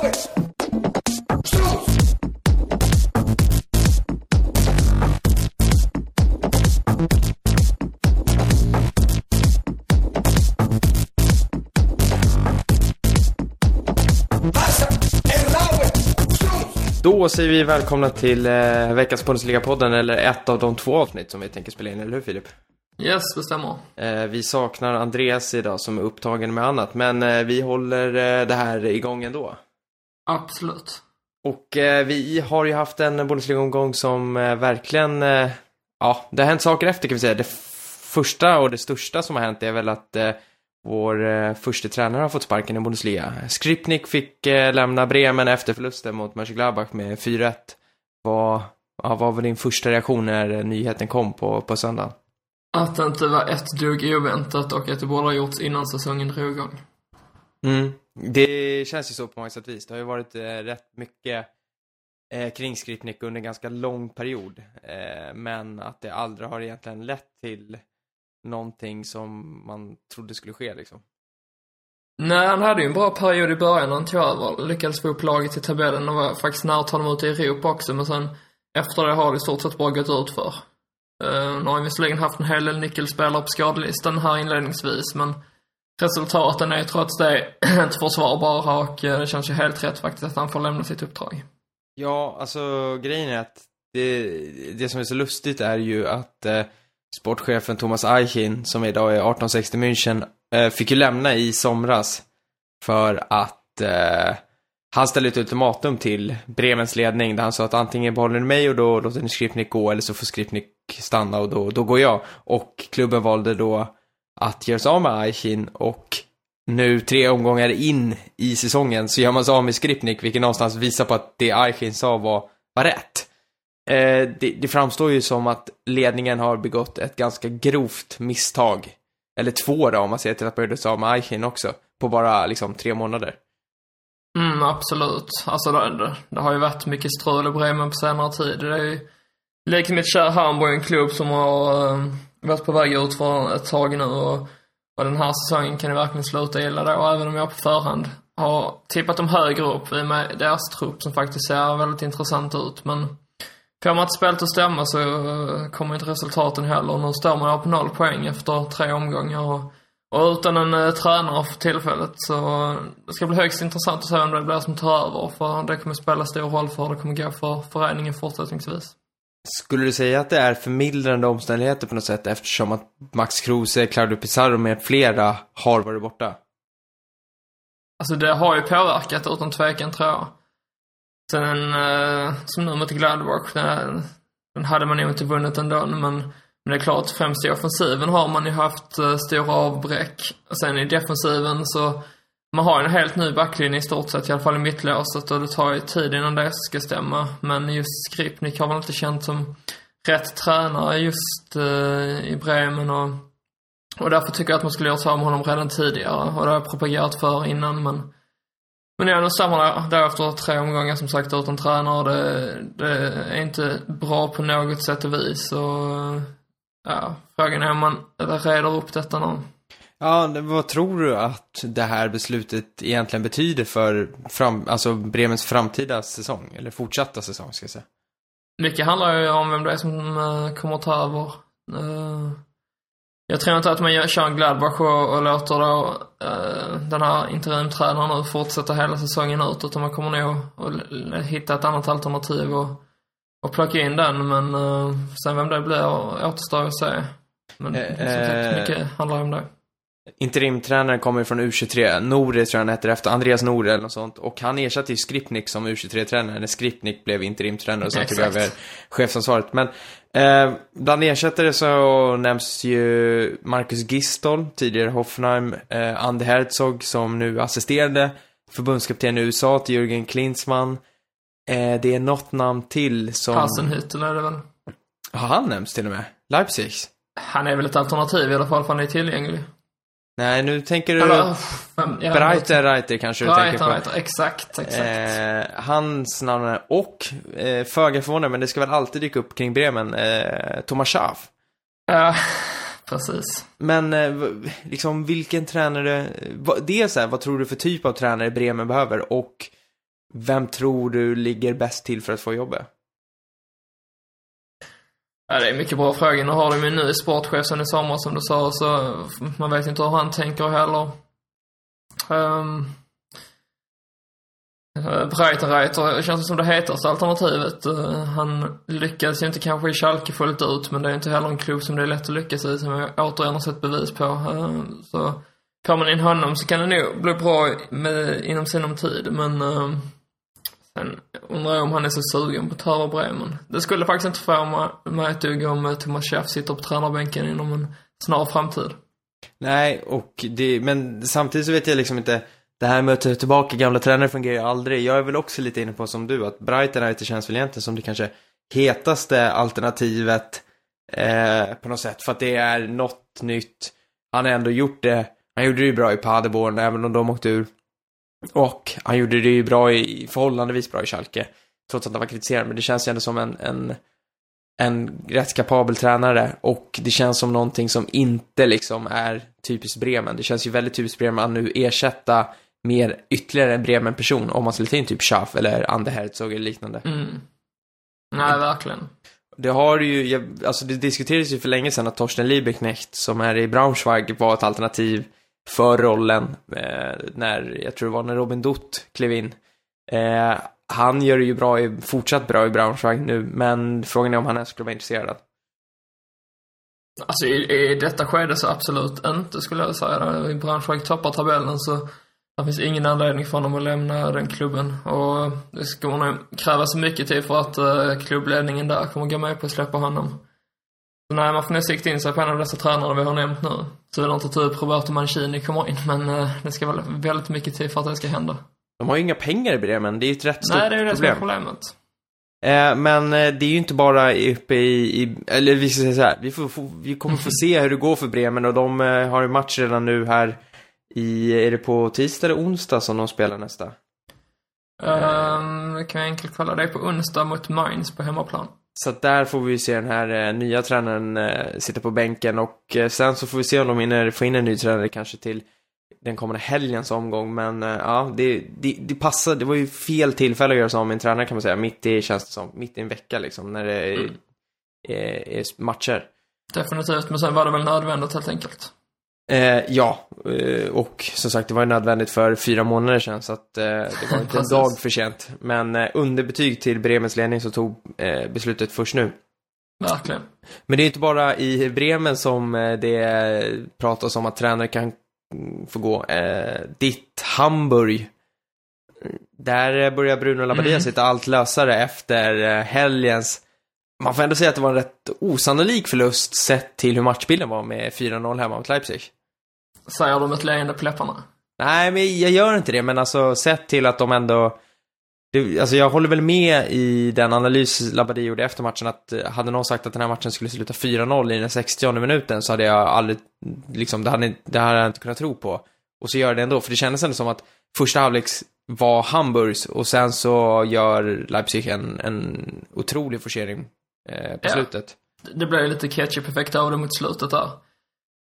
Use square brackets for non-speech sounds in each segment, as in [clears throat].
Då säger vi välkomna till eh, veckans Bundesliga-podden, eller ett av de två avsnitt som vi tänker spela in, eller hur Filip? Yes, det stämmer. Eh, vi saknar Andreas idag som är upptagen med annat, men eh, vi håller eh, det här igång ändå. Absolut. Och eh, vi har ju haft en Bundesliga-omgång som eh, verkligen, eh, ja, det har hänt saker efter kan vi säga. Det första och det största som har hänt är väl att eh, vår eh, första tränare har fått sparken i Bundesliga. Skripnik fick eh, lämna Bremen efter förlusten mot Mönchengladbach med 4-1. Vad, ja, vad var din första reaktion när eh, nyheten kom på, på söndagen? Att det inte var ett dugg oväntat och att det borde ha gjorts innan säsongen drog igång. Mm. Det känns ju så på många sätt vis. Det har ju varit eh, rätt mycket eh, kring Skripnik under en ganska lång period. Eh, men att det aldrig har egentligen lett till någonting som man trodde skulle ske liksom. Nej, han hade ju en bra period i början när han tog över. Lyckades få upp laget i tabellen och var faktiskt nära att ta dem ut i Europa också, men sen efter det har det i stort sett bara gått ut för. Uh, nu har han visserligen haft en hel del nyckelspelare på skadelistan här inledningsvis, men resultaten är trots det [clears throat] inte försvarbara och eh, det känns ju helt rätt faktiskt att han får lämna sitt uppdrag. Ja, alltså grejen är att det, det som är så lustigt är ju att eh, sportchefen Thomas Eichin, som idag är 1860 München, eh, fick ju lämna i somras för att eh, han ställde ett ultimatum till Bremens ledning där han sa att antingen behåller ni mig och då låter ni Skripnik gå eller så får Skripnik stanna och då, då går jag. Och klubben valde då att göra sig av med Aichin och nu tre omgångar in i säsongen så gör man sig av med Skripnik vilket någonstans visar på att det Aichin sa var, var rätt. Eh, det, det framstår ju som att ledningen har begått ett ganska grovt misstag. Eller två då, om man ser till att man gjorde sig av med Aichin också. På bara liksom tre månader. Mm, absolut. Alltså det, det, det har ju varit mycket strul i Bremen på senare tid. Det är ju, likt mitt kära Hamburg, en klubb som har uh, varit på väg ut för ett tag nu och, och den här säsongen kan det verkligen sluta illa då, även om jag på förhand har tippat dem högre upp i med deras trupp som faktiskt ser väldigt intressant ut. Men får man inte spelet att stämma så kommer inte resultaten heller. Nu står man här på noll poäng efter tre omgångar och och utan en uh, tränare för tillfället så det ska bli högst intressant att se om det blir som tar över. För det kommer spela stor roll för hur det kommer gå för föreningen fortsättningsvis. Skulle du säga att det är förmildrande omständigheter på något sätt eftersom att Max Kruse, Claudio Pizarro med flera har varit borta? Alltså det har ju påverkat utan tvekan tror jag. Sen eh, som nu mot Gladbach, den, den hade man nog inte vunnit ändå men men det är klart, främst i offensiven har man ju haft eh, stora avbräck. Och sen i defensiven så, man har ju en helt ny backlinje i stort sett, i alla fall i mittlåset och det tar ju tid innan det ska stämma. Men just Skripnik har väl inte känt som rätt tränare just uh, i Bremen och, och därför tycker jag att man skulle göra sig av med honom redan tidigare. Och det har jag propagerat för innan men men ja, nu står man där, efter tre omgångar som sagt utan tränare. Det, det är inte bra på något sätt och vis och Ja, frågan är om man reder upp detta nu. Ja, vad tror du att det här beslutet egentligen betyder för fram, alltså Bremens framtida säsong? Eller fortsatta säsong, ska jag säga. Mycket handlar ju om vem det är som uh, kommer att ta över. Uh, jag tror inte att man kör en Gladbach och, och låter då uh, den här interimtränaren nu fortsätta hela säsongen ut, utan man kommer nog att hitta ett annat alternativ och, och plocka in den, men uh, sen vem det blir återstår att se. Men Eh, som sagt, mycket handlar om det. Interimtränaren kommer från U23. Nore tror jag han heter efter. Andreas Nore eller något sånt. Och han ersatte ju Skripnik som U23-tränare när Skripnik blev interimtränare och sen tog över chefsansvaret. Men eh, bland ersättare så nämns ju Marcus Gistol, tidigare Hoffenheim. Eh, Ande Herzog som nu assisterade förbundskapten i USA till Jürgen Klinsmann. Eh, det är något namn till som... Hassenhüttel är det väl? Har han nämnts till och med? Leipzigs? Han är väl ett alternativ i alla fall, för han är tillgänglig. Nej, nu tänker du... Eller, ja, Breiter Reiter kanske du tänker Breiter, på. Breiter, exakt, exakt. Eh, hans namn är, och, eh, föga förvånande, men det ska väl alltid dyka upp kring Bremen, eh, Thomas Schaaf. Ja, [laughs] precis. Men eh, liksom vilken tränare, vad, det är så här, vad tror du för typ av tränare Bremen behöver och vem tror du ligger bäst till för att få jobbet? Ja, det är mycket bra frågor. Nu har de ju ny sportchef sen i sommar som du sa, så man vet inte hur han tänker heller. Ehm, eh, um, Breitenreiter känns som det hetaste alternativet. Uh, han lyckades ju inte kanske i Schalke fullt ut, men det är inte heller en klubb som det är lätt att lyckas i, som jag återigen har sett bevis på. Uh, så får man in honom så kan det nog bli bra med, inom sinom tid, men uh, Sen undrar jag om han är så sugen på att ta över Bremen. Det skulle faktiskt inte få mig ett dugg om eh, Thomas Schaff sitter på tränarbänken inom en snar framtid. Nej, och det, men samtidigt så vet jag liksom inte, det här med att ta tillbaka gamla tränare fungerar ju aldrig. Jag är väl också lite inne på som du, att Brighton Breitenreiter känns väl egentligen som det kanske hetaste alternativet eh, på något sätt. För att det är något nytt. Han har ändå gjort det, han gjorde det ju bra i Paderborn, även om de åkte ur. Och han gjorde det ju bra i, förhållandevis bra i Schalke. Trots att han var kritiserad, men det känns ju ändå som en, en, en rätt kapabel tränare. Och det känns som någonting som inte liksom är typiskt Bremen. Det känns ju väldigt typiskt Bremen att nu ersätta mer ytterligare en Bremen-person om man skulle ta in typ Schaff eller Ander Herzog eller liknande. Mm. Nej, verkligen. Det har ju, alltså det diskuterades ju för länge sedan att Torsten Liebeknecht som är i Braunschweig var ett alternativ för rollen eh, när, jag tror det var när Robin Dutt klev in. Eh, han gör det ju bra i, fortsatt bra i Braunschweig nu, men frågan är om han ens skulle vara intresserad. Alltså i, i detta skede så absolut inte skulle jag säga. I Braunschweig toppar tabellen så det finns ingen anledning för honom att lämna den klubben. Och det skulle nog krävas mycket tid för att eh, klubbledningen där kommer gå med på att släppa honom. Nej, man får nog sikta in sig på en av dessa tränare vi har nämnt nu. Så vill inte typ Roberto Mancini kommer in, men uh, det ska vara väldigt mycket tid för att det ska hända. De har ju inga pengar i Bremen, det är ju ett rätt stort problem. Nej, det är ju det problem. som är problemet. Eh, men eh, det är ju inte bara uppe i, i eller vi ska säga så här, vi, får, vi kommer få se hur det går för Bremen och de eh, har ju match redan nu här i, är det på tisdag eller onsdag som de spelar nästa? Um, kan jag enkelt kolla, det är på onsdag mot Mainz på hemmaplan. Så att där får vi se den här eh, nya tränaren eh, sitta på bänken och eh, sen så får vi se om de hinner få in en ny tränare kanske till den kommande helgens omgång. Men eh, ja, det, det, det passar, det var ju fel tillfälle att göra så om en tränare kan man säga. Mitt i, känns det som, mitt i en vecka liksom, när det är, Mm. är, är matcher. Definitivt, men sen var det väl nödvändigt helt enkelt. Eh, ja, eh, och som sagt det var ju nödvändigt för fyra månader sedan så att eh, det var inte en [laughs] dag för sent. Men eh, underbetyg till Bremens ledning så tog eh, beslutet först nu. Verkligen. Men det är inte bara i Bremen som eh, det pratas om att tränare kan få gå. Ditt Hamburg. Där börjar Bruno Labbadia Mm. sitta allt lösare efter helgens man får ändå säga att det var en rätt osannolik förlust sett till hur matchbilden var med 4-0 hemma mot Leipzig. Säger de ett leende på läpparna. Nej, men jag gör inte det, men alltså sett till att de ändå... Det, alltså jag håller väl med i den analys Labadie gjorde efter matchen att eh, hade någon sagt att den här matchen skulle sluta 4-0 i den 60 minuten så hade jag aldrig, liksom, det hade, det hade jag inte kunnat tro på. Och så gör det ändå, för det kändes ändå som att första halvlek var Hamburgs och sen så gör Leipzig en, en otrolig forcering eh, på Ja. slutet. Det blev lite ketchup-effekt av det mot slutet där.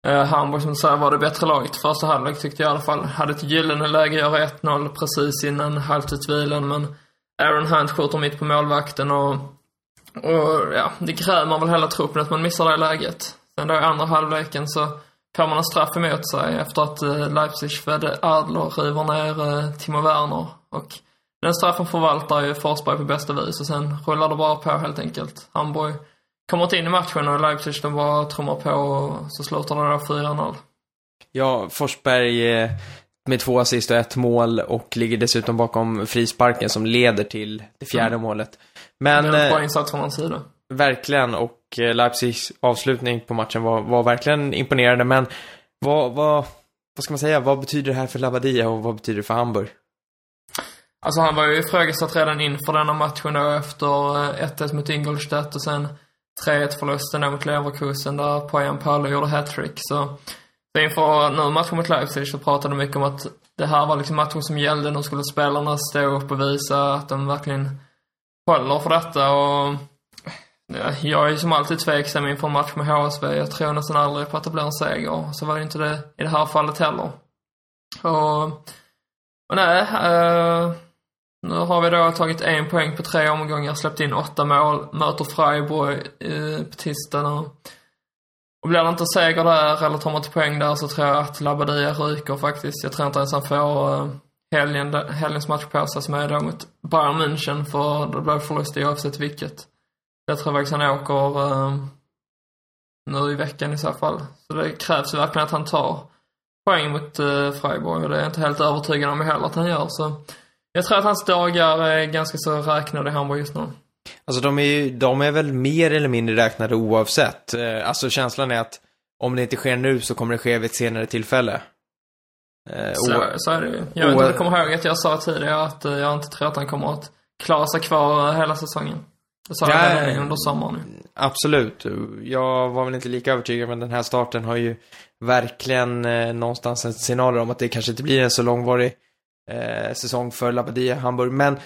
Eh, Hamburg som säger var det bättre laget. Första halvlek tyckte jag i alla fall. Hade ett gyllene läge att göra 1-0 precis innan halvtidsvilan men Aaron Hunt skjuter mitt på målvakten och, och ja, det grämer väl hela truppen att man missar det läget. Sen då i andra halvleken så får man en straff emot sig efter att eh, Leipzig födde Adler river ner eh, Timo Werner. Och den straffen förvaltar ju Forsberg på bästa vis och sen rullar det bara på helt enkelt. Hamburg kommer inte in i matchen och Leipzig de bara trummar på och så slutar det då 4-0. Ja, Forsberg eh, med två assist och ett mål och ligger dessutom bakom frisparken som leder till det fjärde Mm. målet. Det är Men en bra eh, insats från hans sida. verkligen, och eh, Leipzigs avslutning på matchen var, var verkligen imponerande. Men vad, vad, vad ska man säga, vad betyder det här för Labadia och vad betyder det för Hamburg? Alltså han var ju ifrågasatt redan inför denna matchen då efter eh, 1-1 mot Ingolstadt och sen 3-1 förlusten mot Leverkusen där Poyan Paolo gjorde hattrick. Så, så inför nu matchen mot Leipzig så pratade de mycket om att det här var liksom matchen som gällde. Nu skulle spelarna stå upp och visa att de verkligen håller för detta och ja, jag är ju som alltid tveksam inför en match med HSV. Jag tror nästan aldrig på att det blir en seger. Så var det inte det i det här fallet heller. Och, och nej, eh, nu har vi då tagit en poäng på tre omgångar, släppt in åtta mål, möter Freiburg eh, på tisdag nu. Och blir det inte seger där eller tar man inte poäng där så tror jag att Labadia ryker faktiskt. Jag tror inte ens han får eh, helgen, helgens match på sig som är då mot Bayern München för det blir förlust oavsett vilket. Jag tror faktiskt han åker eh, nu i veckan i så fall. Så det krävs verkligen att han tar poäng mot eh, Freiburg och det är jag inte helt övertygad om heller att han gör så. Jag tror att hans dagar är ganska så räknade i Hamburg just nu. Alltså de är ju, de är väl mer eller mindre räknade oavsett. Eh, alltså känslan är att om det inte sker nu så kommer det ske vid ett senare tillfälle. Eh, så, så är det ju. Jag vet inte, jag kommer ihåg att jag sa tidigare att eh, jag inte tror att han kommer att klara sig kvar hela säsongen. Det sa ja, jag redan under sommaren. Absolut. Jag var väl inte lika övertygad, men den här starten har ju verkligen eh, någonstans en signaler om att det kanske inte blir en så långvarig eh, säsong för Labadia Hamburg. Men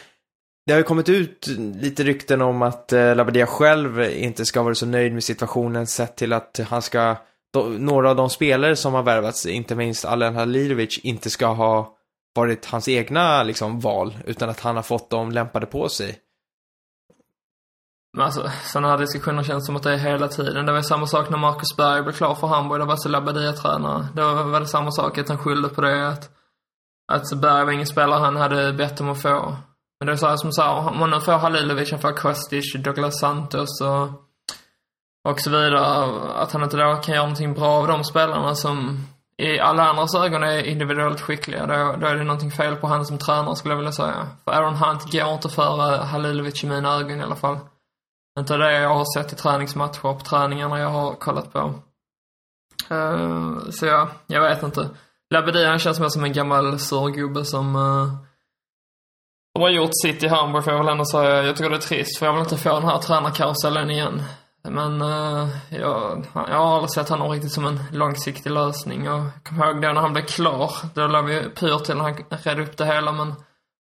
det har ju kommit ut lite rykten om att eh, Labadia själv inte ska vara så nöjd med situationen sett till att han ska, då, några av de spelare som har värvats, inte minst Alen Halilovic, inte ska ha varit hans egna liksom val, utan att han har fått dem lämpade på sig. Men alltså, sådana här diskussioner känns som att det är hela tiden. Det var samma sak när Marcus Berg blev klar för Hamburg, det var så Labadia-tränare. Det var väl samma sak att han skyllde på det, att, att Berg var ingen spelare han hade bett om att få. Men det är så här som sa, om man nu får Halilovic, han får Kostic, Douglas Santos och, och så vidare. Att han inte då kan göra någonting bra av de spelarna som i alla andras ögon är individuellt skickliga. Då, då är det någonting fel på han som tränare skulle jag vilja säga. För Aaron Hunt går inte före Halilovic i mina ögon i alla fall. Inte det jag har sett i träningsmatcher på träningarna jag har kollat på. Uh, så ja, jag vet inte. Labedin känns mer som en gammal surgubbe som uh, de har gjort sitt i Hamburg får jag väl ändå säga. Jag tycker det är trist för jag vill inte få den här tränarkarusellen igen. Men uh, jag, jag har aldrig sett honom riktigt som en långsiktig lösning. Och jag kommer ihåg då när han blev klar. Då lade vi pyr till när han redde upp det hela men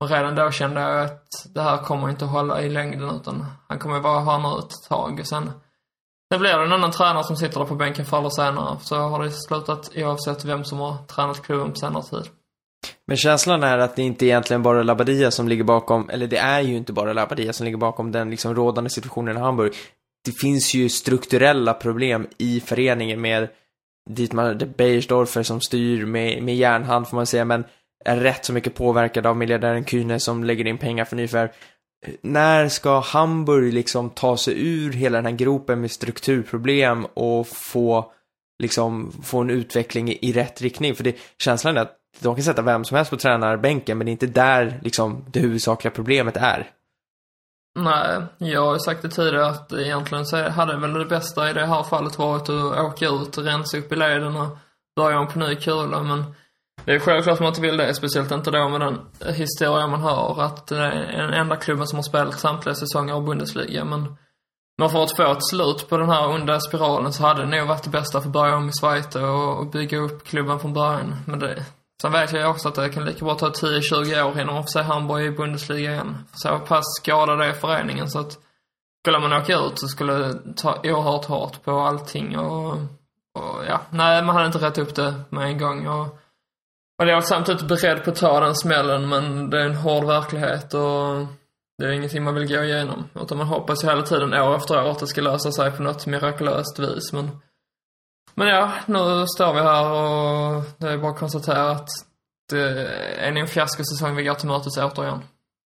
redan då kände jag att det här kommer inte att hålla i längden utan han kommer bara ha nu ett tag. Och sen, nu blir det en annan tränare som sitter där på bänken förr eller senare. Så har det slutat oavsett vem som har tränat klubben på senare tid. Men känslan är att det inte egentligen bara Labadia som ligger bakom, eller det är ju inte bara Labadia som ligger bakom den liksom rådande situationen i Hamburg. Det finns ju strukturella problem i föreningen med Dietmar de Beiersdorfer som styr med, med järnhand får man säga, men är rätt så mycket påverkad av miljardären Kühne som lägger in pengar för nyförvärv. När ska Hamburg liksom ta sig ur hela den här gropen med strukturproblem och få liksom få en utveckling i, i rätt riktning? För det, känslan är att de kan sätta vem som helst på tränarbänken, men det är inte där liksom det huvudsakliga problemet är. Nej, jag har sagt det tidigare att egentligen så hade väl det bästa i det här fallet varit att åka ut, och rensa upp i leden och börja om på ny kula, men det är självklart att man inte vill det, speciellt inte då med den historia man hör, att det är den enda klubben som har spelat samtliga säsonger av Bundesliga, men men för att få ett slut på den här onda spiralen så hade det nog varit det bästa för att börja om i Schweiz och, och bygga upp klubben från början. Men det, Sen vet jag också att det kan lika bra ta 10-20 år innan man får se Hamburg i Bundesliga igen. Så pass skadad är föreningen så att skulle man åka ut så skulle det ta oerhört hårt på allting och, och ja, nej man hade inte rätt upp det med en gång och, och jag var samtidigt beredd på att ta den smällen men det är en hård verklighet och det är ingenting man vill gå igenom. Utan man hoppas ju hela tiden år efter år att det ska lösa sig på något mirakulöst vis men men ja, nu står vi här och det är bara att konstatera att det är en fiaskosäsong vi går till mötes återigen.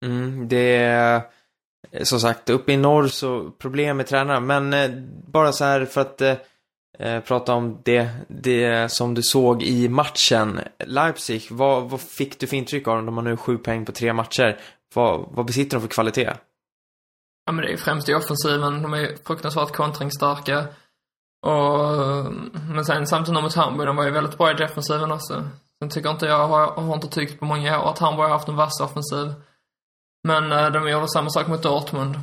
Mm, det är eh, som sagt uppe i norr så problem med tränaren. Men eh, bara så här för att eh, eh, prata om det, det som du såg i matchen. Leipzig, vad, vad fick du för intryck av dem? De har nu sju poäng på tre matcher. Vad, vad besitter de för kvalitet? Ja men det är ju främst i offensiven. De är fruktansvärt kontringsstarka. Och, men sen samtidigt mot Hamburg, de var ju väldigt bra i defensiven också. Sen tycker inte jag, har, har inte tyckt på många år att Hamburg har haft en vass offensiv. Men eh, de gjorde samma sak mot Dortmund.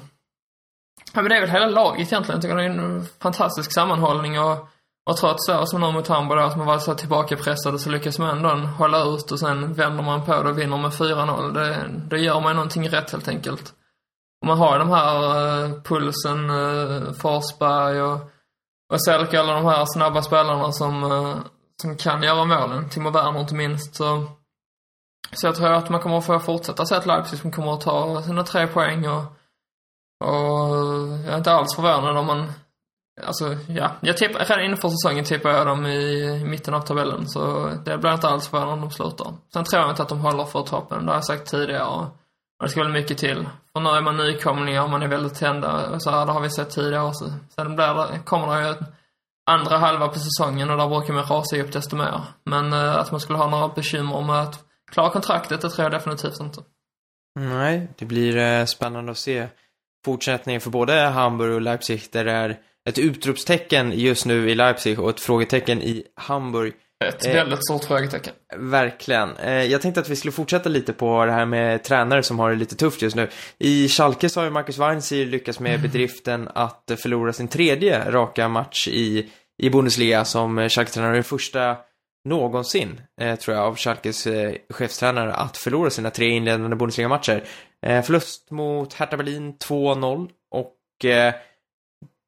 Ja, men det är väl hela laget egentligen. Jag tycker det är en fantastisk sammanhållning och, och trots så, som nu mot Hamburg där, att man var så tillbakapressade så lyckas man ändå hålla ut och sen vänder man på det och vinner med 4-0. Det, det gör man någonting rätt helt enkelt. Och man har ju de här uh, pulsen, uh, Forsberg och och Selke, alla de här snabba spelarna som, uh, som kan göra målen. Timo Werner inte minst. Så Så jag tror att man kommer att få fortsätta se att Leipzig som kommer att ta sina tre poäng och, och jag är inte alls förvånad om man Alltså, ja. Jag tippar, redan inför säsongen tippar jag dem i mitten av tabellen, så det blir inte alls förvånad om de slutar. Sen tror jag inte att de håller för toppen, det har jag sagt tidigare. Och det ska väl mycket till. För nu är man nykomlingar, man är väldigt tända. Så här, det har vi sett tidigare också. Sen blir det, kommer det ju andra halva på säsongen och där brukar man rasa upp desto mer. Men eh, att man skulle ha några bekymmer med att klara kontraktet, det tror jag definitivt inte. Nej, det blir eh, spännande att se fortsättningen för både Hamburg och Leipzig där det är ett utropstecken just nu i Leipzig och ett frågetecken i Hamburg. Ett eh, väldigt stort frågetecken. Verkligen. Eh, jag tänkte att vi skulle fortsätta lite på det här med tränare som har det lite tufft just nu. I Schalke så har ju Marcus Weinziel lyckats med mm. bedriften att förlora sin tredje raka match i, i Bundesliga som Schalke-tränare. Den första någonsin, eh, tror jag, av Schalkes eh, chefstränare att förlora sina tre inledande Bundesliga-matcher. Eh, förlust mot Hertha Berlin 2-0 och eh,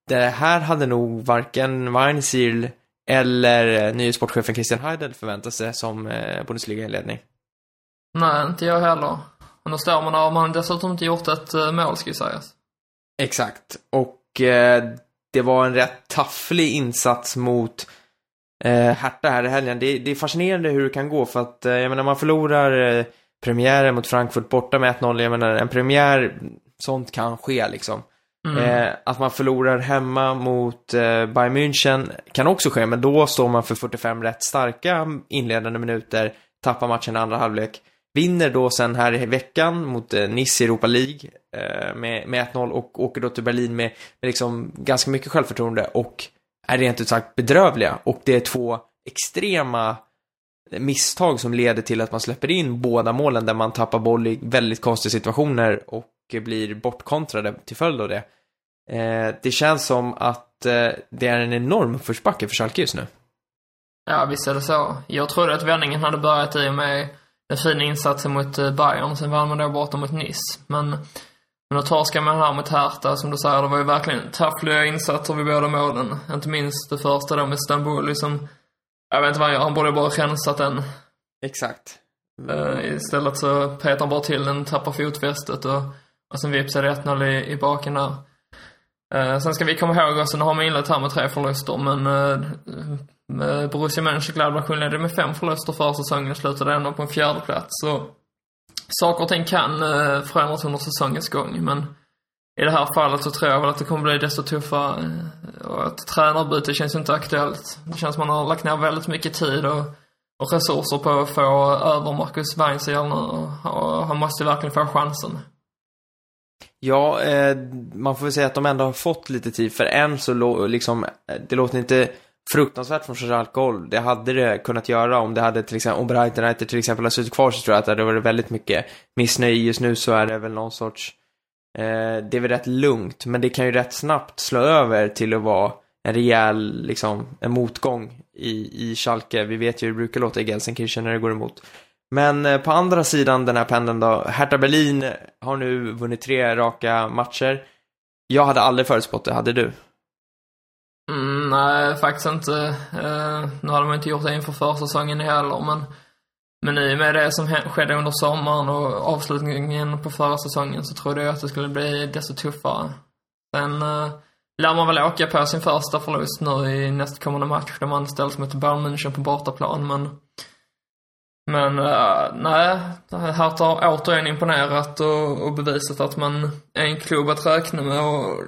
det här hade nog varken Weinziel eller nye sportchefen Christian Heidel förväntat sig som eh, Bundesliga-ledning. Nej, inte jag heller. Men då står man där och man har dessutom inte gjort ett eh, mål, ska sägas. Exakt. Och eh, det var en rätt tafflig insats mot eh, Hertha här i helgen. Det, det, är fascinerande hur det kan gå för att, eh, jag menar, man förlorar eh, premiären mot Frankfurt borta med 1-0. Jag menar, en premiär, sånt kan ske liksom. Mm. Eh, att man förlorar hemma mot eh, Bayern München kan också ske, men då står man för 45 rätt starka inledande minuter, tappar matchen i andra halvlek. Vinner då sen här i veckan mot eh, Nice i Europa League eh, med, med 1-0 och åker då till Berlin med, med liksom ganska mycket självförtroende och är rent ut sagt bedrövliga. Och det är två extrema misstag som leder till att man släpper in båda målen där man tappar boll i väldigt konstiga situationer och blir bortkontrade till följd av det. Eh, det känns som att eh, det är en enorm uppförsbacke för Schalke just nu. Ja, visst är det så. Jag trodde att vändningen hade börjat i och med den fina insatsen mot eh, Bayern, sen vann man då borta mot Nice. Men, men då torskar man här mot Hertha, som du säger, det var ju verkligen taffliga eh, insatser vid båda målen. Inte minst det första då med Stambouli som, jag vet inte vad han gör, han borde bara rensat den. Exakt. Uh, istället så petar han bara till den, tappar fotfästet och och sen vips är det 1-0 i, i baken där. Eh, sen ska vi komma ihåg också, nu har man inlett här med tre förluster, men med Borussia Mönchengladbach inledde med fem förluster förra säsongen och slutade ändå på en fjärde plats. Så saker och ting kan eh, förändras under säsongens gång, men i det här fallet så tror jag väl att det kommer bli desto tuffare. Eh, och att tränarbyte känns ju inte aktuellt. Det känns som att man har lagt ner väldigt mycket tid och, och resurser på att få över Marcus Weinziel nu och, och han måste verkligen få chansen. Ja, eh, man får väl säga att de ändå har fått lite tid, för än så liksom, eh, det låter inte fruktansvärt från Schalke Det hade det kunnat göra om det hade till exempel, om Brighton United till exempel hade suttit kvar så tror jag att det hade varit väldigt mycket missnöje. Just nu så är det väl någon sorts, eh, det är väl rätt lugnt, men det kan ju rätt snabbt slå över till att vara en rejäl, liksom, en motgång i, i Schalke. Vi vet ju hur det brukar låta i Gelsenkirchen när det går emot. Men eh, på andra sidan den här pendeln då, Hertha Berlin har nu vunnit tre raka matcher. Jag hade aldrig förutspått det, hade du? Mm, nej, faktiskt inte. Eh, nu hade man inte gjort det inför försäsongen heller, men men i och med det som skedde under sommaren och avslutningen på förra säsongen så trodde jag att det skulle bli desto tuffare. Sen uh, lär man väl åka på sin första förlust nu i nästkommande match där man ställs mot Bayern München på bortaplan, men men uh, nej, Hertha har återigen imponerat och, och bevisat att man är en klubb att räkna med och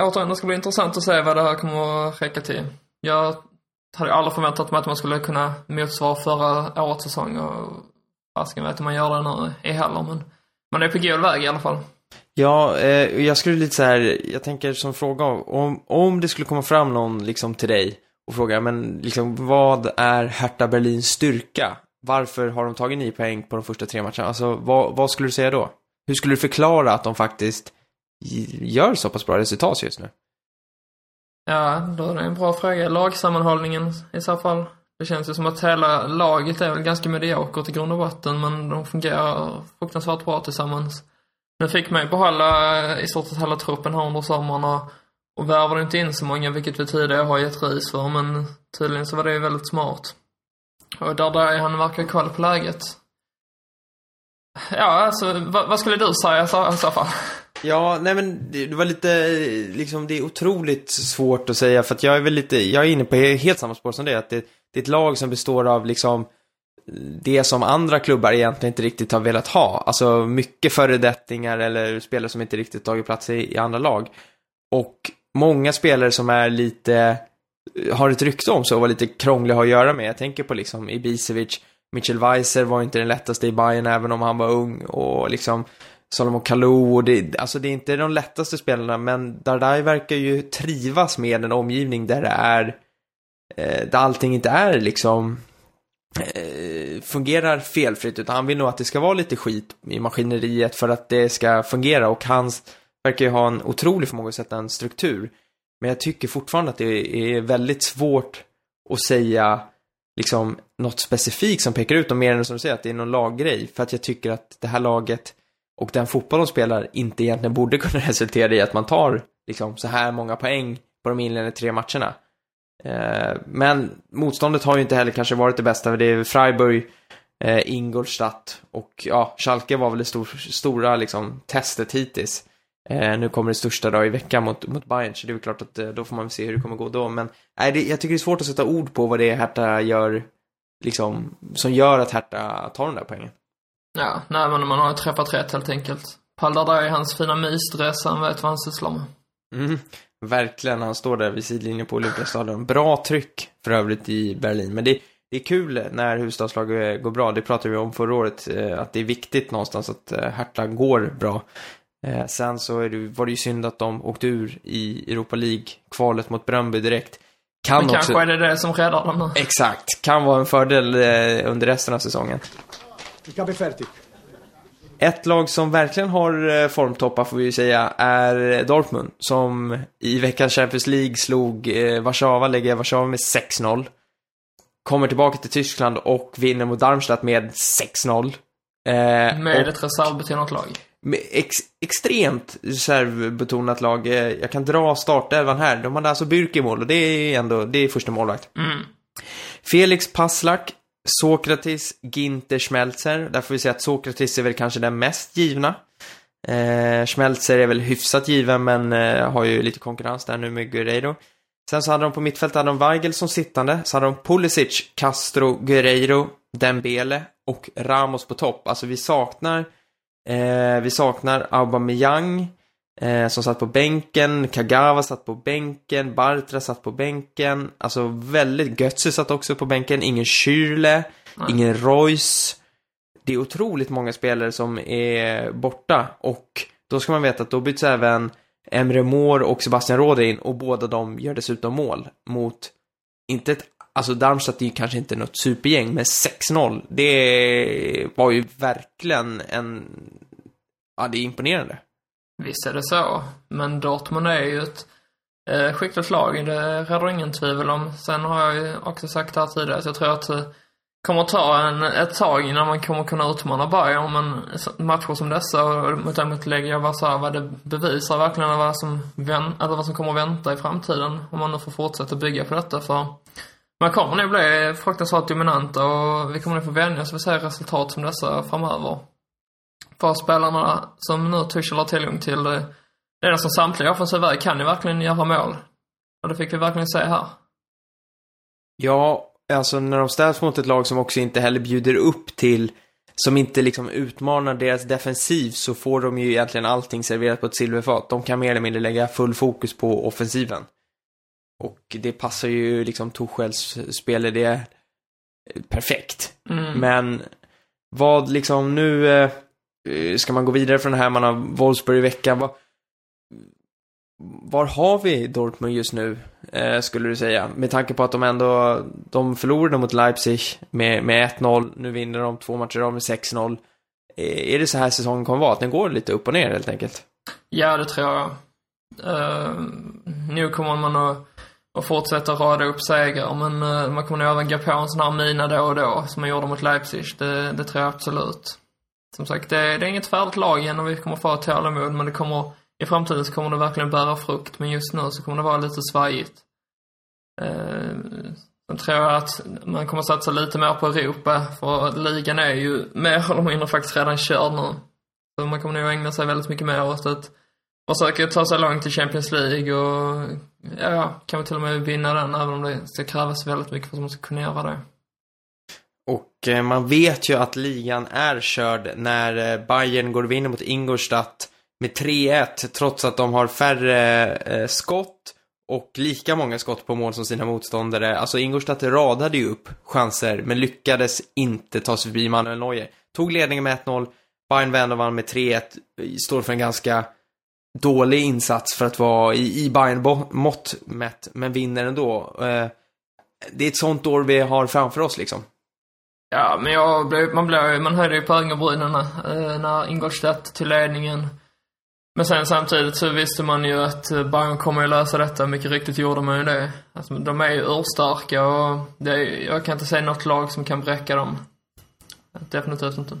återigen, det ska bli intressant att se vad det här kommer att räcka till. Jag hade aldrig förväntat mig att man skulle kunna motsvara förra årets säsong och fasken vet om man gör det nu i heller, men man är på god väg i alla fall. Ja, eh, jag skulle lite så här, jag tänker som fråga, om, om det skulle komma fram någon liksom till dig och fråga, men liksom vad är Hertha Berlins styrka? varför har de tagit nio poäng på de första tre matcherna? Alltså, vad, vad skulle du säga då? Hur skulle du förklara att de faktiskt gör så pass bra resultat just nu? Ja, då är det en bra fråga. Lagsammanhållningen i så fall. Det känns ju som att hela laget är väl ganska mediokert i grund och botten, men de fungerar fruktansvärt bra tillsammans. Nu fick man ju behålla eh, i stort sett hela truppen här under sommaren och, och värvade inte in så många, vilket vi tidigare har gett ris för, men tydligen så var det ju väldigt smart. Och där, där han verkar ha koll på läget. Ja, alltså vad, vad skulle du säga i så, i så fall? Ja, nej men det, var lite, liksom det är otroligt svårt att säga för att jag är väl lite, jag är inne på helt samma spår som det, att det, det är ett lag som består av liksom det som andra klubbar egentligen inte riktigt har velat ha. Alltså mycket föredettingar eller spelare som inte riktigt tagit plats i, i andra lag. Och många spelare som är lite, har ett rykte om sig och var lite krångliga att göra med. Jag tänker på liksom Ibisevic, Mitchell Weiser var inte den lättaste i Bayern även om han var ung och liksom Salomon Kalou och det, alltså det är inte de lättaste spelarna men Dardai verkar ju trivas med en omgivning där det är, eh, där allting inte är liksom eh, fungerar felfritt utan han vill nog att det ska vara lite skit i maskineriet för att det ska fungera och han verkar ju ha en otrolig förmåga att sätta en struktur. Men jag tycker fortfarande att det är väldigt svårt att säga liksom något specifikt som pekar ut dem mer än som du säger att det är någon laggrej. För att jag tycker att det här laget och den fotboll de spelar inte egentligen borde [laughs] kunna resultera i att man tar liksom så här många poäng på de inledande tre matcherna. Eh, men motståndet har ju inte heller kanske varit det bästa. Det är Freiburg, eh, Ingolstadt och ja, Schalke var väl det stor, stora liksom testet hittills. Eh, nu kommer det största då i veckan mot, mot Bayern, så det är väl klart att eh, då får man väl se hur det kommer gå då. Men nej, det, jag tycker det är svårt att sätta ord på vad det är Hertha gör, liksom, som gör att Hertha tar de där poängen. Ja, nej men man har träffat rätt helt enkelt. Paldar i hans fina mysdress, han vet vad han sysslar med. Mm, verkligen, han står där vid sidlinjen på Olympiastadion. Bra tryck för övrigt i Berlin, men det, det är kul när huvudstadslag går bra. Det pratade vi om förra året, eh, att det är viktigt någonstans att eh, Hertha går bra. Eh, sen så är det, var det ju synd att de åkte ur i Europa League-kvalet mot Bröndby direkt. Kan Men också, kanske är det det som räddar dem nu. Exakt, kan vara en fördel eh, under resten av säsongen. Vi kan bli färdigt. Ett lag som verkligen har eh, formtoppar får vi ju säga är Dortmund som i veckans Champions League slog eh, Warszawa, lägger Warszawa med 6-0. Kommer tillbaka till Tyskland och vinner mot Darmstadt med 6-0. Eh, med och... ett reservbetonat lag ex, extremt reservbetonat lag. Eh, jag kan dra startelvan här. De hade alltså Bürk i mål och det är ändå, det är första målvakt. Mm. Felix Passlak, Sokratis, Ginter, Schmelzer. Där får vi säga att Sokratis är väl kanske den mest givna. Eh, Schmelzer är väl hyfsat given men eh, har ju lite konkurrens där nu med Guerreiro. Sen så hade de på mittfältet hade de Weigel som sittande. Så hade de Pulisic, Castro, Guerreiro, Dembele och Ramos på topp. Alltså vi saknar Eh, vi saknar Aubameyang eh, som satt på bänken. Kagawa satt på bänken. Bartra satt på bänken. Alltså väldigt... Götze satt också på bänken. Ingen Schürrle. Ingen Royce. Det är otroligt många spelare som är borta och då ska man veta att då byts även Emre Mår och Sebastian Råde in och båda de gör dessutom mål mot, inte ett Alltså Darmstadt är ju kanske inte något supergäng, men 6-0, det var ju verkligen en... Ja, det är imponerande. Visst är det så, men Dortmund är ju ett eh, skickligt lag, det råder ingen tvivel om. Sen har jag ju också sagt här tidigare att jag tror att det kommer att ta en, ett tag innan man kommer kunna utmana Bayern, men matcher som dessa och mot dem mot Legia Warszawa, det bevisar verkligen vad som, vän, eller vad som kommer att vänta i framtiden om man nu får fortsätta bygga på detta, för man kommer nog bli fruktansvärt dominanta och vi kommer nog få vänja oss vid att se resultat som dessa framöver. För spelarna som nu Tuchel har tillgång till, det är nästan samtliga offensiva kan ju verkligen göra mål. Och det fick vi verkligen se här. Ja, alltså när de ställs mot ett lag som också inte heller bjuder upp till, som inte liksom utmanar deras defensiv så får de ju egentligen allting serverat på ett silverfat. De kan mer eller mindre lägga full fokus på offensiven. Och det passar ju liksom Torshälls spelidé perfekt. Mm. Men vad liksom nu eh, Eh, ska man gå vidare från det här, man har Wolfsburg i veckan. Var, var har vi Dortmund just nu, eh, skulle du säga? Med tanke på att de ändå, de förlorade mot Leipzig med, med 1-0, nu vinner de två matcher av med 6-0. Eh, är det så här säsongen kommer vara, att den går lite upp och ner helt enkelt? Ja, det tror jag. Uh, nu kommer man att att fortsätta rada upp segrar. Men uh, man kommer nog även gå på en sån här mina då och då, som man gjorde mot Leipzig. Det, det tror jag absolut. Som sagt, det, det är inget färdigt lag än och vi kommer få tålamod, men det kommer, i framtiden så kommer det verkligen bära frukt. Men just nu så kommer det vara lite svajigt. Eh, Sen tror jag att man kommer satsa lite mer på Europa, för ligan är ju mer eller mindre faktiskt redan körd nu. Så man kommer nog ägna sig väldigt mycket mer åt att försöka ta sig långt i Champions League och ja, kan till och med vinna den, även om det ska krävas väldigt mycket för att man ska kunna göra det. Och eh, man vet ju att ligan är körd när eh, Bayern går och vinner mot Ingolstadt med 3-1 trots att de har färre eh, skott och lika många skott på mål som sina motståndare. Alltså Ingolstadt radade ju upp chanser men lyckades inte ta sig förbi Manuel Neuer. Tog ledningen med 1-0, Bayern vände och vann med 3-1, står för en ganska dålig insats för att vara i, i Bayern-mått mätt, men vinner ändå. Det är ett sånt år vi har framför oss liksom. Ja, men jag blev, man, blev, man höjde ju på ögonbrynen eh, när Ingolstadt till ledningen. Men sen samtidigt så visste man ju att eh, Bayern kommer att lösa detta. Mycket riktigt gjorde man ju det. Alltså, de är ju urstarka och det är, jag kan inte säga något lag som kan bräcka dem. Definitivt inte.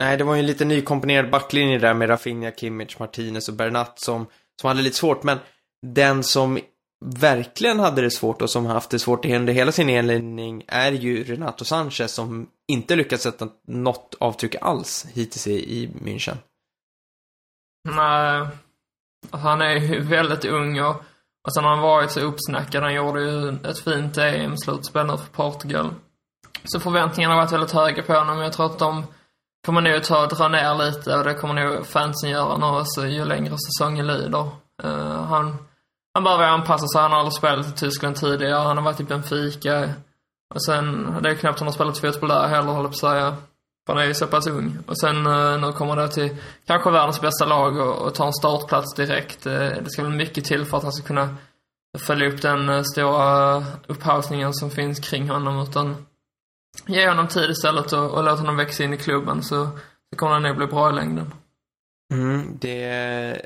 Nej, det var ju en lite nykomponerad backlinje där med Rafinha, Kimmich, Martinez och Bernat som, som hade lite svårt. Men den som verkligen hade det svårt och som haft det svårt under hela sin inledning är ju Renato Sanchez som inte lyckats sätta något avtryck alls hittills i, München. Nej, alltså, han är ju väldigt ung och, och sen har han varit så uppsnackad. Han gjorde ju ett fint EM-slutspel nu för Portugal. Så förväntningarna har varit väldigt höga på honom. Jag tror att de kommer nog ta och dra ner lite och det kommer nog fansen göra nu också ju längre säsongen lider. Uh, han, han behöver anpassa sig. Han har aldrig spelat i Tyskland tidigare. Han har varit typ i Benfica. Och sen, det är knappt han har spelat fotboll där heller, håller på att säga. För han är ju så pass ung. Och sen eh, nu kommer det till kanske världens bästa lag och, och tar en startplats direkt. Eh, det ska väl mycket till för att han ska kunna följa upp den eh, stora upphausningen som finns kring honom. Utan ge honom tid istället och, och låt honom växa in i klubben så, så kommer han nog bli bra i längden. Mm, det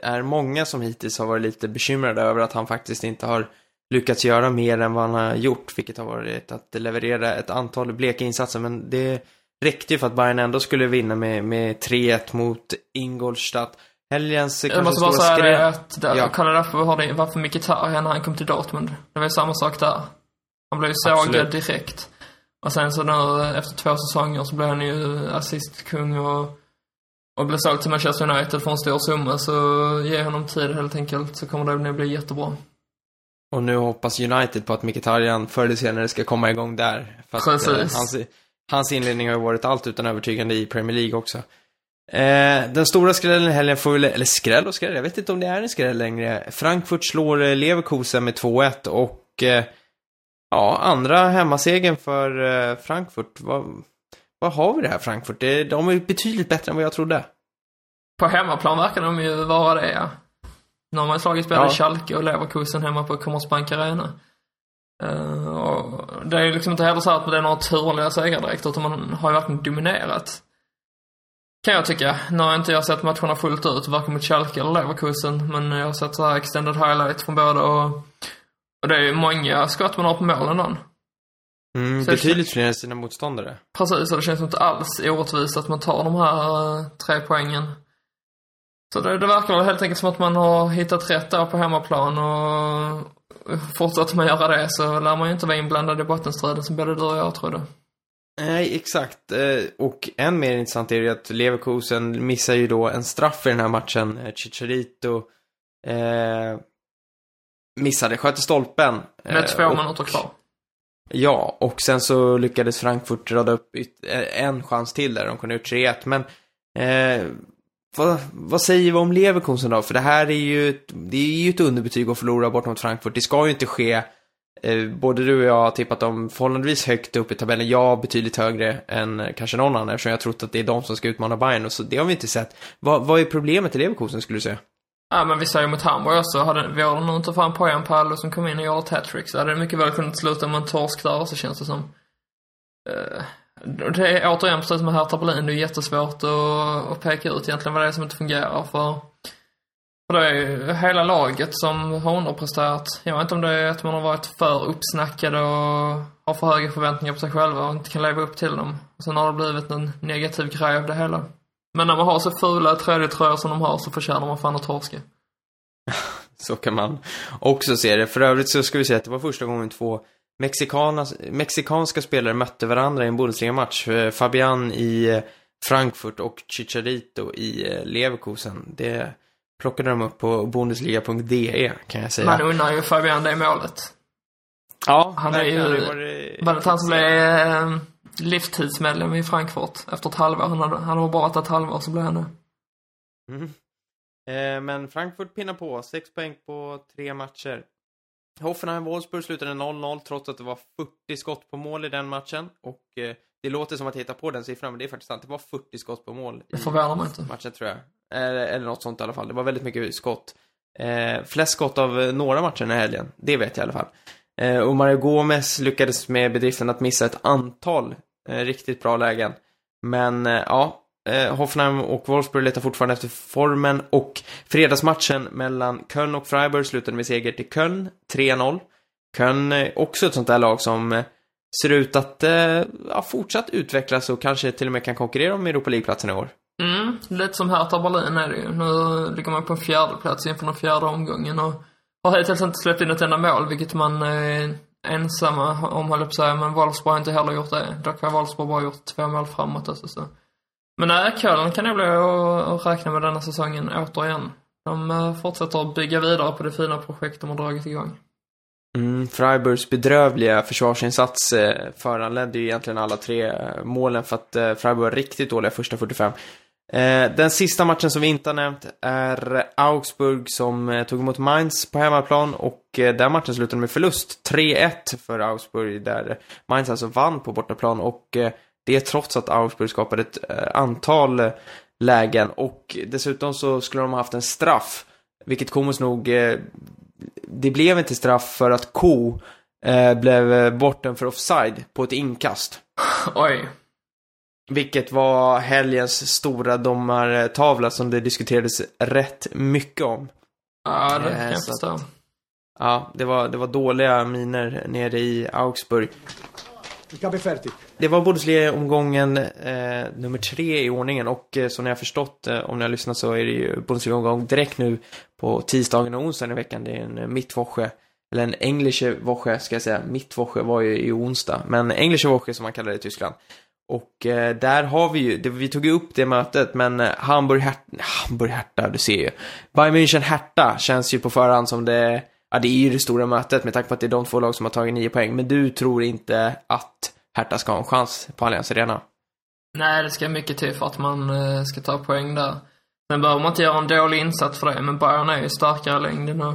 är många som hittills har varit lite bekymrade över att han faktiskt inte har lyckats göra mer än vad han har gjort, vilket har varit att leverera ett antal bleka insatser, men det räckte ju för att Bayern ändå skulle vinna med, med 3-1 mot Ingolstadt. Helgens Jag måste bara säga det att, där, ja. kolla därför har det, varför Mkhitaryan när han kom till Dortmund. Det var ju samma sak där. Han blev ju sågad direkt. Och sen så nu efter två säsonger så blev han ju assistkung och, och blev såld till Manchester United för en stor summa. Så ge honom tid helt enkelt så kommer det nog bli jättebra. Och nu hoppas United på att Mkhitaryan förr eller senare ska komma igång där. För att, eh, Precis. Eh, hans, hans inledning har ju varit allt utan övertygande i Premier League också. Eh, den stora skrällen i helgen får väl, eller skräll och skräll, jag vet inte om det är en skräll längre. Frankfurt slår eh, Leverkusen med 2-1 och eh, Ja, andra hemmasegen för eh, Frankfurt. Vad, vad har vi det här Frankfurt? De är betydligt bättre än vad jag trodde. På hemmaplan verkar de ju vara det, ja. Nu har man slagit både ja. Schalke och Leverkusen hemma på Commerzbank Arena. Uh, och det är ju liksom inte heller så att det är några turliga segrar direkt, utan man har ju verkligen dominerat. Kan jag tycka. Nu har inte jag sett matcherna fullt ut, varken mot Schalke eller Leverkusen, men jag har sett så här extended highlight från båda och och det är ju många skott man har på målen Mm, betydligt fler än sina motståndare. Precis, och det känns inte alls orättvist att man tar de här uh, tre poängen. Så det, det verkar väl helt enkelt som att man har hittat rätt där på hemmaplan och fortsätter man göra det så lär man ju inte vara inblandad i bottenstriden som både du och jag trodde. Nej, exakt. Eh, och än mer intressant är det att Leverkusen missar ju då en straff i den här matchen. Eh, Chicharito eh, missade, sköt i stolpen. Med två och, minuter kvar. Ja, och sen så lyckades Frankfurt rada upp eh, en chans till där, de kunde gjort 3-1. Men eh, vad, vad, säger vi om Leverkusen då? För det här är ju, ett, det är ju ett underbetyg att förlora bort mot Frankfurt. Det ska ju inte ske. Eh, både du och jag har tippat dem förhållandevis högt upp i tabellen. Jag betydligt högre än kanske någon annan eftersom jag trott att det är de som ska utmana Bayern. Och så det har vi inte sett. Vad, vad är problemet i Leverkusen skulle du säga? Ja, men vi säger mot Hamburg också. Hade vi hade nog inte fram Poyan Pallo som kom in och gjorde ett hattrick så hade det mycket väl kunnat sluta med en torsk där så känns det som. Uh, det är återigen precis med Hertha Berlin, det är jättesvårt att, att peka ut egentligen vad det är som inte fungerar för för det är ju hela laget som har underpresterat. Jag vet inte om det är att man har varit för uppsnackade och har för höga förväntningar på sig själva och inte kan leva upp till dem. Sen har det blivit en negativ grej av det hela. Men när man har så fula tredjetröjor som de har så förtjänar man fan att torska. [laughs] så kan man också se det. För övrigt så ska vi säga att det var första gången två mexikanska spelare mötte varandra i en Bundesliga-match. Eh, Fabian i eh, Frankfurt och Chicharito i eh, Leverkusen. Det plockade de upp på bundesliga.de kan jag säga. Man undrar ju Fabian det målet. ja, Han är ju- verkligen. Det var- Var det han som blev livstidsmedlem i Frankfurt efter ett halvår? Han hade, han har bara ett halvår så blev han det. Mm. Eh, men Frankfurt pinnar på. Sex poäng på tre matcher. Hoffenheim-Wolfsburg slutade 0-0 trots att det var 40 skott på mål i den matchen. Och eh, det låter som att jag hittar på den siffran, men det är faktiskt sant. Det var 40 skott på mål Det förvånar mig inte. matchen, tror jag. Eller, eller något sånt i alla fall. Det var väldigt mycket skott. Eh, flest skott av eh, några matcher den här helgen. Det vet jag i alla fall. Eh, och Mario Gomez lyckades med bedriften att missa ett antal eh, riktigt bra lägen. Men eh, ja, eh, Hoffenheim och Wolfsburg letar fortfarande efter formen och fredagsmatchen mellan Köln och Freiburg slutade med seger till Köln, 3-0. Köln är också ett sånt där lag som eh, ser ut att ja, fortsatt utvecklas och kanske till och med kan konkurrera om Europa League-platsen i år. Mm, lite som Hertha Berlin är det ju. Nu ligger man på en fjärde plats inför den fjärde omgången och har hittills inte släppt in ett enda mål, vilket man är ensamma om, höll jag på att säga. Men Wolfsburg har inte heller gjort det. Dock har Wolfsburg bara gjort två mål framåt också, så. Men nej, Köln kan nog bli att räkna med denna säsongen återigen. De eh, fortsätter att bygga vidare på det fina projekt de har dragit igång. Mm, Freiburgs bedrövliga försvarsinsats eh, föranledde ju egentligen alla tre målen för att Freiburg var riktigt dåliga första 45. Eh, den sista matchen som vi inte har nämnt är Augsburg som eh, tog emot Mainz på hemmaplan och eh, den matchen slutade med förlust. 3-1 för Augsburg där Mainz alltså vann på bortaplan och det trots att Augsburg skapade ett antal lägen och dessutom så skulle de ha haft en straff. Vilket komiskt nog, det blev inte straff för att Ko blev borten för offside på ett inkast. Oj. Vilket var helgens stora domartavla som det diskuterades rätt mycket om. Ja, det Eh, kan jag så förstå. Ja, det var, det var dåliga miner nere i Augsburg. Det var Bundesliga-omgången eh, nummer tre i ordningen och eh, som ni har förstått, eh, om ni har lyssnat så är det ju Bundesliga-omgång direkt nu på tisdagen och onsdagen i veckan. Det är en eh, Mittwoche, eller en Englische Woche ska jag säga. Mittwoche var ju i onsdag, men Englische Woche som man kallar det i Tyskland. Och eh, där har vi ju, det, vi tog ju upp det mötet, men eh, Hamburg Her Hamburg Hertha, du ser ju. Bayern München Hertha känns ju på förhand som det, ja det är ju det stora mötet med tanke på att det är de två lag som har tagit nio poäng. Men du tror inte att Hertha ska ha en chans på Allianz Arena? Nej, det ska mycket till för att man eh, ska ta poäng där. Sen behöver man inte göra en dålig insats för det, men Bayern är ju starkare i längden och,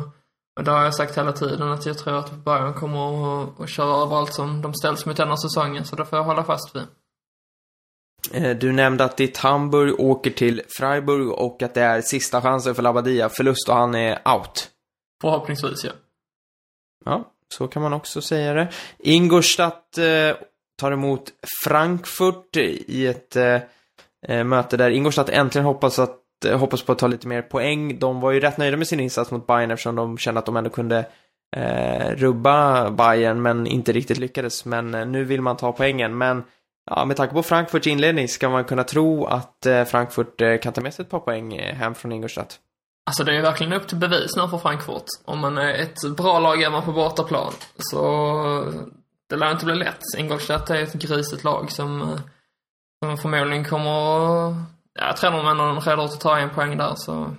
och det har jag sagt hela tiden att jag tror att Bayern kommer att, att köra över allt som de ställs mot denna säsongen, så det får jag hålla fast vid. Eh, Du nämnde att ditt Hamburg åker till Freiburg och att det är sista chansen för Labadia. Förlust och han är out. Förhoppningsvis, ja. Ja, så kan man också säga det. Ingolstadt eh, tar emot Frankfurt i ett eh, eh, möte där Ingolstadt äntligen hoppas, att, eh, hoppas på att ta lite mer poäng. De var ju rätt nöjda med sin insats mot Bayern eftersom de kände att de ändå kunde eh, rubba Bayern men inte riktigt lyckades. Men nu vill man ta poängen. Men ja, med tanke på Frankfurts inledning ska man kunna tro att eh, Frankfurt eh, kan ta med sig ett par poäng eh, hem från Ingolstadt. Alltså det är ju verkligen upp till bevis nu för Frankfurt. Om man är ett bra lag är man på bortaplan. Så det lär inte bli lätt. Ingolstadt är ett grisigt lag som, som förmodligen kommer att... Ja, ändå är redo att ta en poäng där, så...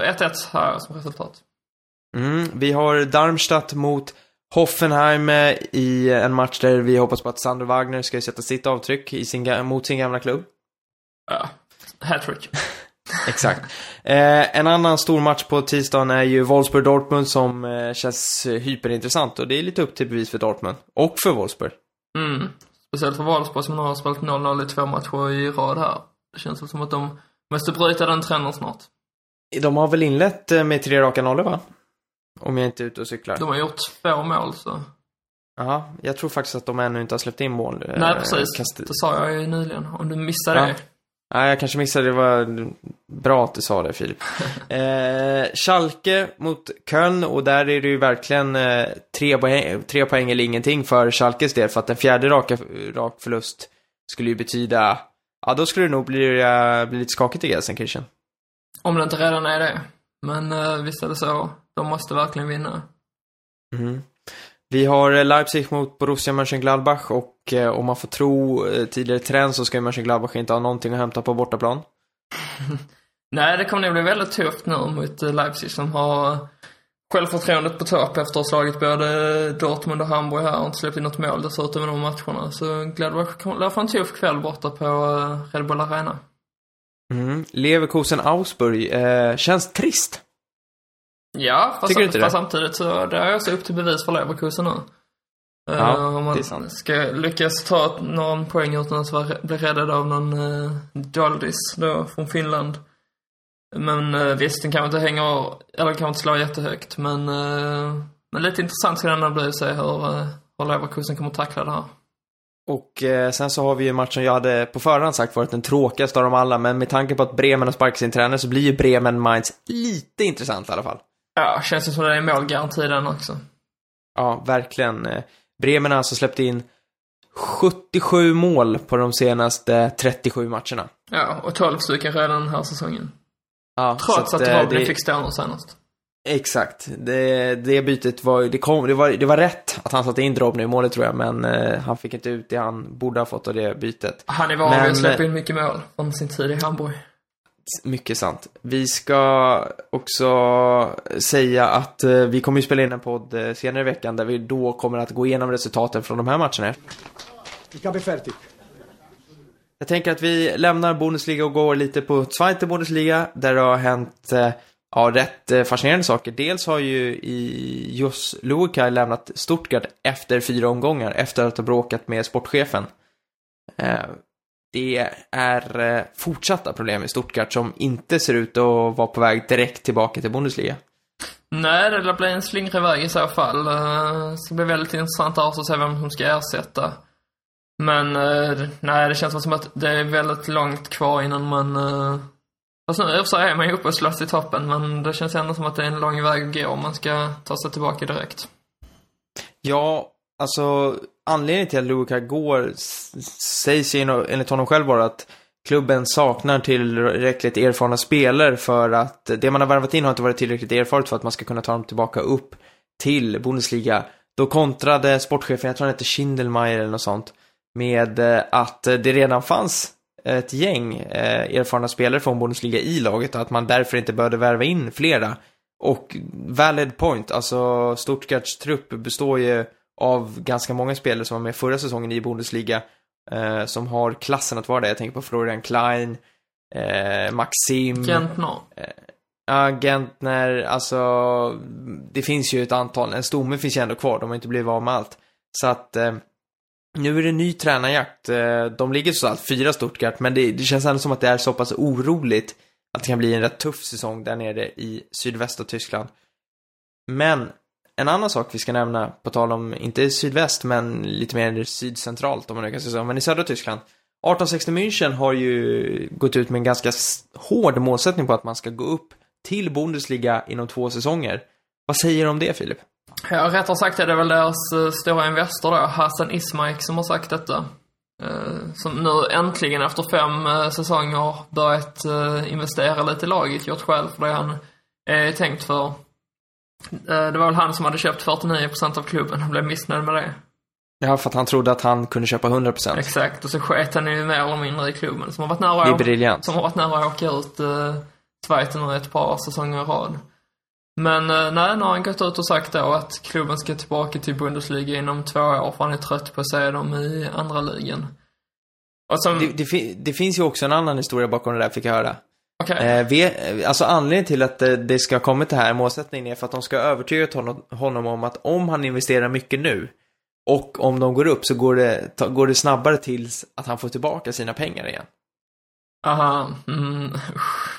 så 1-1 här som resultat. Mm, vi har Darmstadt mot Hoffenheim i en match där vi hoppas på att Sander Wagner ska sätta sitt avtryck i sin, mot sin gamla klubb. Ja, hattrick. [laughs] Exakt. Eh, en annan stor match på tisdagen är ju Wolfsburg-Dortmund som eh, känns hyperintressant och det är lite upp till bevis för Dortmund. Och för Wolfsburg. Mm. Speciellt för Wolfsburg som nu har spelat 0-0 i två matcher i rad här. Det känns som att de måste bryta den trenden snart. De har väl inlett eh, med tre raka nollor va? Om jag inte är ute och cyklar. De har gjort två mål, så... Ja, jag tror faktiskt att de ännu inte har släppt in mål. eh, Nej, precis. kast- Det sa jag ju nyligen. Om du missade Ja. det. Nej, jag kanske missade. Det var bra att du sa det, Filip. [laughs] eh, Schalke mot Köln och där är det ju verkligen eh, tre, poäng, tre poäng eller ingenting för Schalkes del. För att en fjärde raka, rak förlust skulle ju betyda... Ja, då skulle det nog bli, eh, bli lite skakigt i Gelsenkirchen. Om det inte redan är det. Men eh, visst är det så. De måste verkligen vinna. Mm. Vi har eh, Leipzig mot Borussia Mönchengladbach och eh, om man får tro eh, tidigare trend så ska ju Mönchengladbach inte ha någonting att hämta på bortaplan. [laughs] Nej, det kommer nog bli väldigt tufft nu mot eh, Leipzig som har självförtroendet på topp efter att ha slagit både Dortmund och Hamburg här och inte släppt in något mål dessutom i de matcherna. Så Gladbach lär få en tuff kväll borta på Red Bull Arena. Mm. Leverkusen-Augsburg, eh, känns trist. Ja, fast, Tycker du inte fast det? samtidigt så det är också upp till bevis för Leverkusen nu. Ja, om det är man sant. ska lyckas ta någon poäng utan att vara- bli räddad av någon uh, Doldis då från Finland. Men uh, visst, den kanske inte hänger, eller kanske inte slår jättehögt, men, eh, men lite intressant ska det ändå bli att se hur, uh, hur Leverkusen kommer att tackla det här. Och eh, sen så har vi ju matchen jag hade på förhand sagt varit den tråkigaste av dem alla, men med tanke på att Bremen har sparkat sin tränare så blir ju Bremen-Mainz lite intressant i alla fall. Ja, känns det som det är målgaranti den också. Ja, verkligen. Eh, Bremen har alltså släppt in 77 mål på de senaste 37 matcherna. Ja, och 12 stycken redan den här säsongen. Ja, Trots så att, eh, Robin fick stå senast. Exakt. Det, det bytet var, det, kom, det, var, det var rätt att han satte in Drobny i målet tror jag, men eh, han fick inte ut det han borde ha fått av det bytet. Han är van vid att släppa in mycket mål från sin tid i Hamburg. Mycket sant. Vi ska också säga att eh, vi kommer ju spela in en podd eh, senare i veckan där vi då kommer att gå igenom resultaten från de här matcherna. Ich habe fertig. Jag tänker att vi lämnar Bundesliga och går lite på Zweite Bundesliga där det har hänt eh, ja, rätt fascinerande saker. Dels har ju i Jos Lukai lämnat Stuttgart efter fyra omgångar efter att ha bråkat med sportchefen. Det är eh, fortsatta problem i Stuttgart som inte ser ut att vara på väg direkt tillbaka till Bundesliga. Nej, det lär bli en slingrig väg i så fall. Eh, Så det blir väldigt intressant att se vem som ska ersätta. Men eh, nej, det känns som att det är väldigt långt kvar innan man... Fast nu sig är man ju uppe och slåss i toppen, men det känns ändå som att det är en lång väg att gå om man ska ta sig tillbaka direkt. Ja, alltså anledningen till att Luka går sägs ju enligt honom själv vara att klubben saknar tillräckligt erfarna spelare för att det man har värvat in har inte varit tillräckligt erfaret för att man ska kunna ta dem tillbaka upp till Bundesliga. Då kontrade sportchefen, jag tror han hette Schindelmeier eller något sånt, med eh, att det redan fanns ett gäng eh, erfarna spelare från Bundesliga i laget och att man därför inte behövde värva in flera. Och valid point, alltså Stuttgarts trupp består ju av ganska många spelare som var med förra säsongen i Bundesliga eh, som har klassen att vara det. Jag tänker på Florian Klein, eh, Maxim, Gentner. ja, Gentner, alltså det finns ju ett antal, en stomme finns ju ändå kvar, de har inte blivit av med allt. Så att eh, nu är det ny tränarjakt. Eh, de ligger så att fyra Stuttgart, men det, det känns ändå som att det är så pass oroligt att det kan bli en rätt tuff säsong där nere i sydvästra Tyskland. Men en annan sak vi ska nämna, på tal om, inte sydväst, men lite mer sydcentralt om man nu kan säga så, men i södra Tyskland. 1860 München har ju gått ut med en ganska hård målsättning på att man ska gå upp till Bundesliga inom två säsonger. Vad säger du om det, Filip? Ja, rättare sagt är det väl deras eh, stora investor då, Hassan Ismaik, som har sagt detta. Eh, som nu äntligen efter fem eh, säsonger börjat investera lite i laget, gjort själv för det han är tänkt för. Eh, det var väl han som hade köpt 49% av klubben och blev missnöjd med det. Ja, för att han trodde att han kunde köpa 100%. Exakt, och så sket han ju mer eller mindre i klubben som har varit nära Det är briljant. som har varit nära att åka ut eh, Schweiz nu ett par säsonger i rad. Men eh, nej, nu har han gått ut och sagt då att klubben ska tillbaka till Bundesliga inom två år för han är trött på att se dem i andra ligan. Som, Det, det, det finns ju också en annan historia bakom det där, fick jag höra. Okej. Eh, vi, eh, alltså anledningen till att eh, det ska ha kommit det här målsättningen är för att de ska ha övertygat honom, honom om att om han investerar mycket nu och om de går upp så går det, ta, går det snabbare tills att han får tillbaka sina pengar igen. Aha, mm.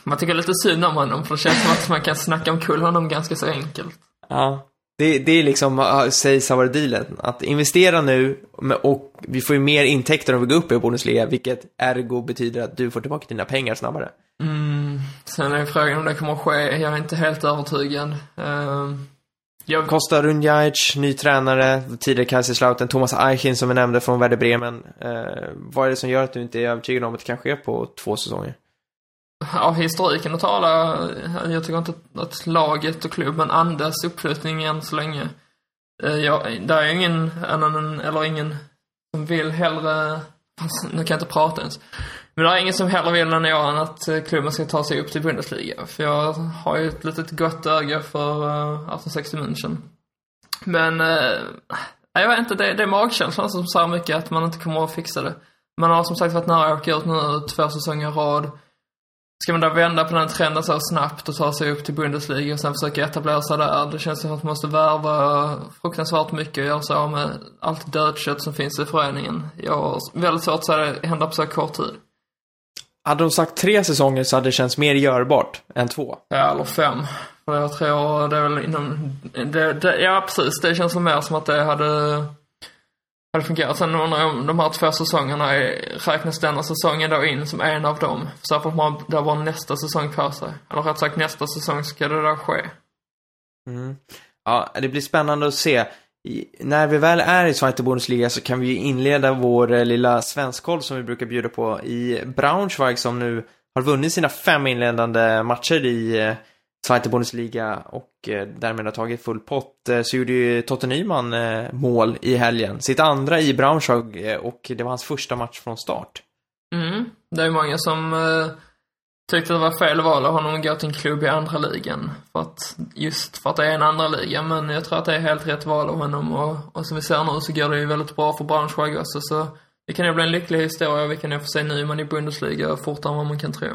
Man tycker lite synd om honom för det känns som att man kan snacka omkull honom ganska så enkelt. Ja. Det, det är liksom, sägs ha varit dealen. Att investera nu och vi får ju mer intäkter om vi går upp i Bundesliga, vilket ergo betyder att du får tillbaka dina pengar snabbare. Mm, sen är frågan om det kommer att ske. Jag är inte helt övertygad. Ehm, jag, Kosta Runjajic, ny tränare, tidigare Kaiserslautern, Thomas Eichin som vi nämnde från Werder Bremen. Eh, vad är det som gör att du inte är övertygad om att det kan ske på två säsonger? Ja, historiken att tala. Jag tycker inte att- laget och klubben andas uppflyttning än så länge. Ja, det är ingen annan, eller ingen som vill hellre, nu kan jag inte prata ens. Men det är ingen som hellre vill än jag än att eh, klubben ska ta sig upp till Bundesliga. För jag har ju ett litet gott öga för eh, uh, 1860 München. Men, uh, jag vet inte, det, det är magkänslan som säger mycket att man inte kommer att fixa det. Man har som sagt varit nära att åka ut nu två säsonger i rad. Ska man då vända på den trenden så snabbt och ta sig upp till Bundesliga och sen försöka etablera sig där. Det känns som att man måste värva fruktansvärt mycket och göra sig av med allt dödkött som finns i föreningen. Jag har väldigt svårt att se det hända på så kort tid. Hade de sagt tre säsonger så hade det känts mer görbart än två. Ja, eller fem. För jag tror det är väl inom... Det, det, ja, precis. Det känns mer som att det hade, hade fungerat. Sen undrar jag om de här två säsongerna är, räknas denna säsongen då in som en av dem? Så att man det var nästa säsong på sig. Eller rätt sagt nästa säsong ska det då ske. Mm. Ja, det blir spännande att se. I, när vi väl är i Zweite Bundesliga så kan vi ju inleda vår eh, lilla svenskkoll som vi brukar bjuda på i Braunschweig som nu har vunnit sina fem inledande matcher i eh, Zweite Bundesliga och eh, därmed har tagit full pott. Så gjorde ju Totte Nyman mål i helgen. Sitt andra i Braunschweig och det var hans första match från start. Mm. Det är många som tyckte det var fel val av honom att gå till en klubb i andra ligan. För att, just för att det är en andra liga. Men jag tror att det är helt rätt val av honom. Och, och som vi ser nu så går det ju väldigt bra för Braunschweig också. Så det kan ju bli en lycklig historia. Vi kan ju få se Nyman i Bundesliga fortare än vad man kan tro.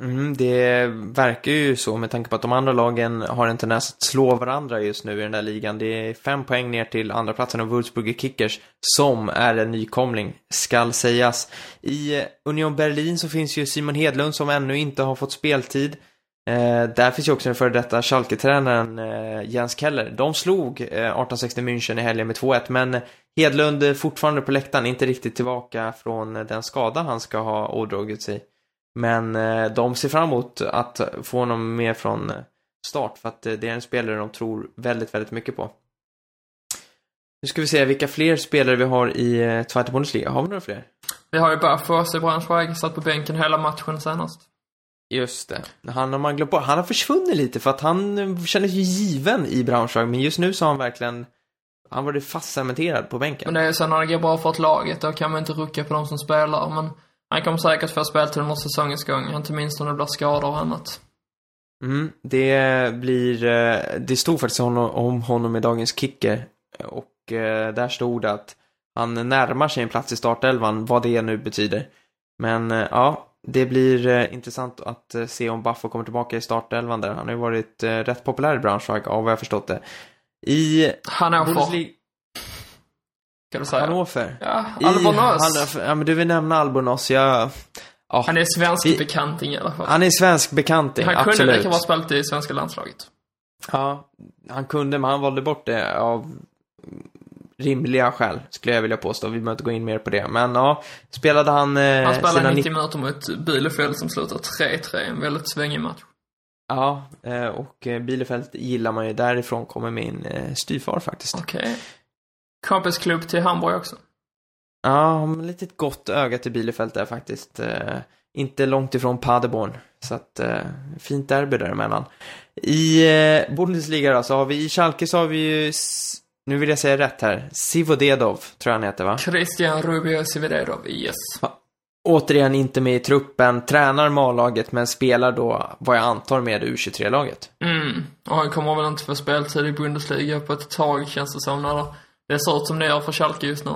Mm, det verkar ju så med tanke på att de andra lagen har en tendens att slå varandra just nu i den där ligan. Det är fem poäng ner till andra platsen av Wolfsburger Kickers som är en nykomling, skall sägas. I Union Berlin så finns ju Simon Hedlund som ännu inte har fått speltid. Eh, där finns ju också den före detta Schalke-tränaren eh, Jens Keller. De slog eh, 1860 München i helgen med 2-1 men Hedlund är fortfarande på läktaren, inte riktigt tillbaka från den skada han ska ha ådragit sig. Men eh, de ser fram emot att få honom med från eh, start för att eh, det är en spelare de tror väldigt, väldigt mycket på. Nu ska vi se vilka fler spelare vi har i Zweite Bundesliga. Har vi några fler? Vi har ju Bafos i Braunschweig, satt på bänken hela matchen senast. Just det. Han har man glömt bort. Han har försvunnit lite för att han kändes ju given i Braunschweig men just nu så har han verkligen han var fast cementerad på bänken. Men det är ju så när det går bra för ett laget, då kan man inte rucka på de som spelar. Men han kommer säkert få speltid under säsongens gång, inte minst om det blir skador och annat. Mm, det blir, eh, det stod faktiskt om honom i dagens kicker och eh, där stod det att han närmar sig en plats i startelvan, vad det nu betyder. Men eh, ja, det blir intressant att se om Buffo kommer tillbaka i startelvan där. Han har ju varit rätt populär i Braunschweig av vad jag förstått det. I Hannover, Bundesliga... kan du säga. Hannover? Ja. Hannover- Ja, men du vill nämna Albornoz. Jag... Ja, Han är svensk I- bekanting i alla fall. han är svensk bekanting, Han kunde absolut. lika bra spelat i svenska landslaget. Ja, han kunde, men han valde bort det av rimliga skäl, skulle jag vilja påstå. Vi behöver inte gå in mer på det. Men ja, spelade han... Eh, Han spelade sina 90 minuter mot Bielefeld som slutade 3-3, en väldigt svängig match. Ja, eh, och eh, Bielefeld gillar man ju. Därifrån kommer min eh, styvfar faktiskt. Okej. Kompisklubb till Hamburg också. Ja, ett litet gott öga till Bielefeld där faktiskt. Eh, inte långt ifrån Paderborn. Så att, eh, fint derby däremellan. I eh, Bundesliga då, så har vi i Schalke så har vi ju, nu vill jag säga rätt här, Sivodedov, tror jag han heter va? Christian Rubio Sivedorov, yes. Återigen inte med i truppen, tränar A-laget men spelar då, vad jag antar, med U23-laget. Mm. Och han kommer väl inte få speltid i Bundesliga på ett tag, känns det som, när det ser ut som det gör för Schalke just nu.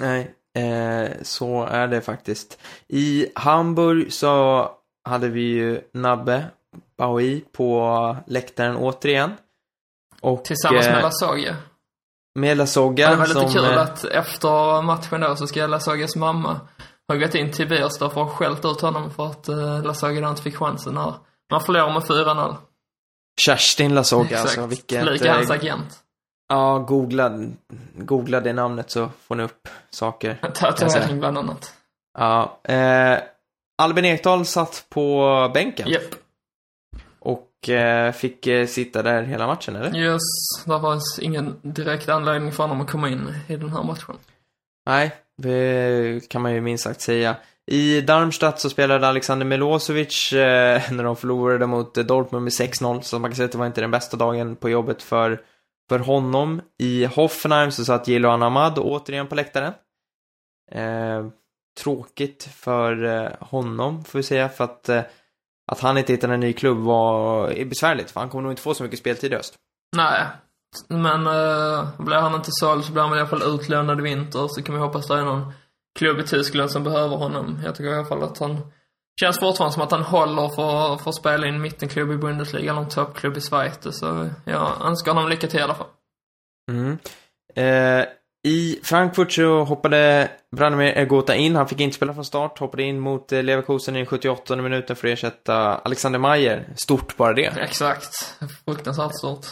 Nej, eh, så är det faktiskt. I Hamburg så hade vi ju Nabbe Baui på läktaren återigen. Och, Tillsammans med eh, Lasogga. med Lasogga Det var lite som, kul eh, att efter matchen då så ska Lasoggas mamma ha gått in till Biersdorf och skällt ut honom för att Lasogga då inte fick chansen när man förlorar med 4-0. Kerstin Lasogga Exakt. alltså, vilket... Lika hans eh, agent. Ja, googla, googla det namnet så får ni upp saker. [laughs] Tatuering bland annat. Ja, eh, Albin Ekdal satt på bänken Japp. och eh, fick eh, sitta där hela matchen, eller? Yes, det fanns ingen direkt anledning för honom att komma in i den här matchen. Nej, det kan man ju minst sagt säga. I Darmstadt så spelade Alexander Milosevic eh, [laughs] när de förlorade mot Dortmund med 6-0, så man kan säga att det var inte den bästa dagen på jobbet för för honom. I Hoffenheim så satt Jiloan Ahmad återigen på läktaren. Eh, tråkigt för eh, honom, får vi säga, för att, eh, att han inte hittade en ny klubb var är besvärligt, för han kommer nog inte få så mycket speltid i höst. Nej. Men eh, blir han inte såld så blir han väl i alla fall utlånad i vinter. Så kan vi hoppas det är någon klubb i Tyskland som behöver honom. Jag tycker i alla fall att han känns fortfarande som att han håller för, för att spela i en mittenklubb i Bundesliga eller en toppklubb i Schweiz. Så jag önskar honom lycka till i alla fall. Mm. Eh, I Frankfurt så hoppade Branimir Ergota in. Han fick inte spela från start. Hoppade in mot eh, Leverkusen i den 78 minuten för att ersätta Alexander Mayer. Stort bara det. Exakt. Fruktansvärt stort.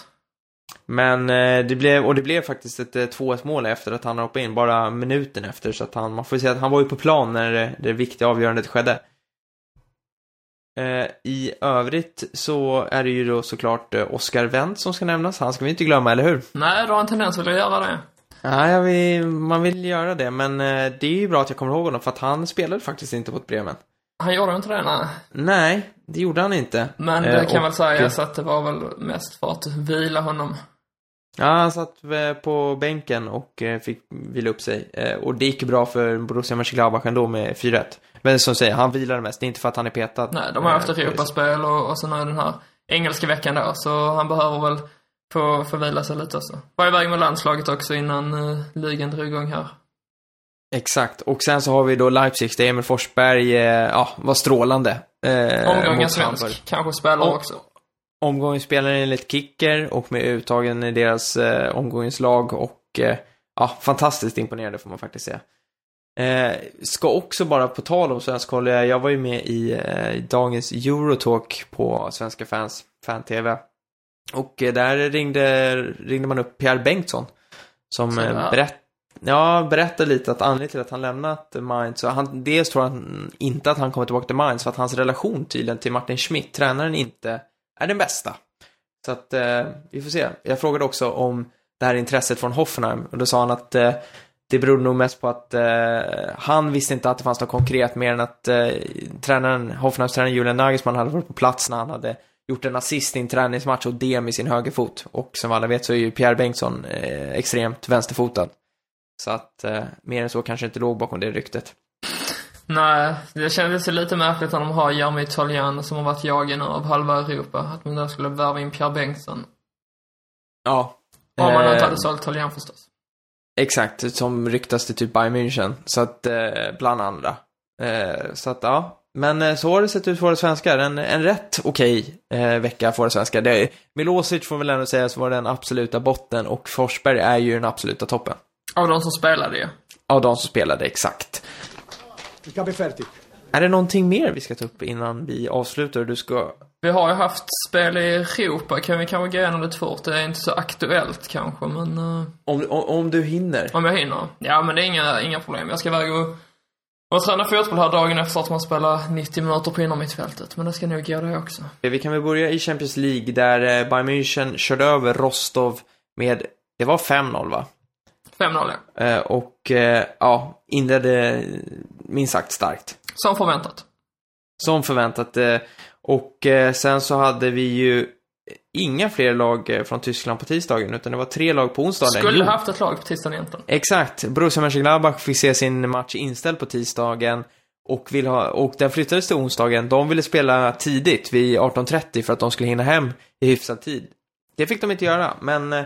Men eh, det blev, och det blev faktiskt ett eh, 2-1 mål efter att han hoppade in, bara minuten efter. Så att han, man får säga att han var ju på plan när det, det viktiga avgörandet skedde. Eh, I övrigt så är det ju då såklart eh, Oscar Wendt som ska nämnas. Han ska vi inte glömma, eller hur? Nej, du har en tendens att vilja göra det. Jag vill, man vill göra det, men eh, det är ju bra att jag kommer ihåg honom för att han spelade faktiskt inte mot Bremen. Han gjorde inte det, nej. Nej, det gjorde han inte. Men det kan och- väl sägas att det var väl mest för att vila honom. Ja, han satt eh, på bänken och eh, fick vila upp sig. Eh, Och det gick bra för Borussia Mönchengladbach ändå med 4-1. Men som säger, han vilade mest. Det är inte för att han är petad. Nej, de har haft Europaspel och, och sen är den här engelska veckan då, så han behöver väl få, få vila sig lite också. Var iväg med landslaget också innan uh, ligan drog igång här. Exakt. Och sen så har vi då Leipzig, där Emil Forsberg, eh, ja, var strålande. Eh, Omgången svensk, kanske spelar också. Omgångens spelare enligt Kicker och med uttagen i deras eh, omgångens lag och eh, ja, fantastiskt imponerande får man faktiskt säga. Eh, ska också bara på tal om svensk håll, eh, jag var ju med i eh, dagens Eurotalk på Svenska fans, fan-tv. Och eh, där ringde, ringde man upp Pierre Bengtsson. Som eh, berätt, ja, berättade lite att anledningen till att han lämnat Mainz, så han, dels tror han inte att han kommer tillbaka till Mainz, för att hans relation tydligen till Martin Schmidt, tränaren, inte är den bästa. Så att eh, vi får se. Jag frågade också om det här intresset från Hoffenheim och då sa han att eh, det berodde nog mest på att eh, han visste inte att det fanns något konkret mer än att eh, tränaren, Hoffenheims tränare Julian Nagelsmann hade varit på plats när han hade gjort en assist i en träningsmatch och det med sin högerfot. Och som alla vet så är ju Pierre Bengtsson eh, extremt vänsterfotad. Så att eh, mer än så kanske inte låg bakom det ryktet. Nej, det kändes lite märkligt när de har Jeremy Toljan som har varit jagen av halva Europa. Att man då skulle värva in Pierre Bengtsson. Ja. Om man Eh, inte hade sålt Toljan förstås. Exakt, som ryktas till typ Bayern München. Så att, eh, bland andra. Eh, så att, ja. Men eh, så har det sett ut för våra svenskar. En, en rätt okej eh, vecka för våra svenskar. Det, Milosevic får väl ändå säga så var den absoluta botten och Forsberg är ju den absoluta toppen. Av de som spelade ju. Av de som spelade, exakt. Il capo è ferti. Är det någonting mer vi ska ta upp innan vi avslutar? Du ska... Vi har ju haft spel i Europa, kan vi kanske gå igenom det fort? Det är inte så aktuellt kanske, men eh, Om, om, om du hinner. om jag hinner. Ja, men det är inga, inga problem. Jag ska iväg och, och träna fotboll här dagen efter att man spelar 90 minuter på innermittfältet. Men det ska nog gå det också. Vi kan väl börja i Champions League där eh, Bayern München körde över Rostov med, det var 5-0 va? 5-0 ja. Eh, och ja, inledde minst sagt starkt. Som förväntat. Som förväntat. Eh, och eh, sen så hade vi ju inga fler lag eh, från Tyskland på tisdagen, utan det var tre lag på onsdagen. Skulle haft ett lag på tisdagen egentligen. Exakt. Borussia Mönchengladbach fick se sin match inställd på tisdagen. Och, vill ha, och den flyttades till onsdagen. De ville spela tidigt, vid 18.30, för att de skulle hinna hem i hyfsad tid. Det fick de inte göra, men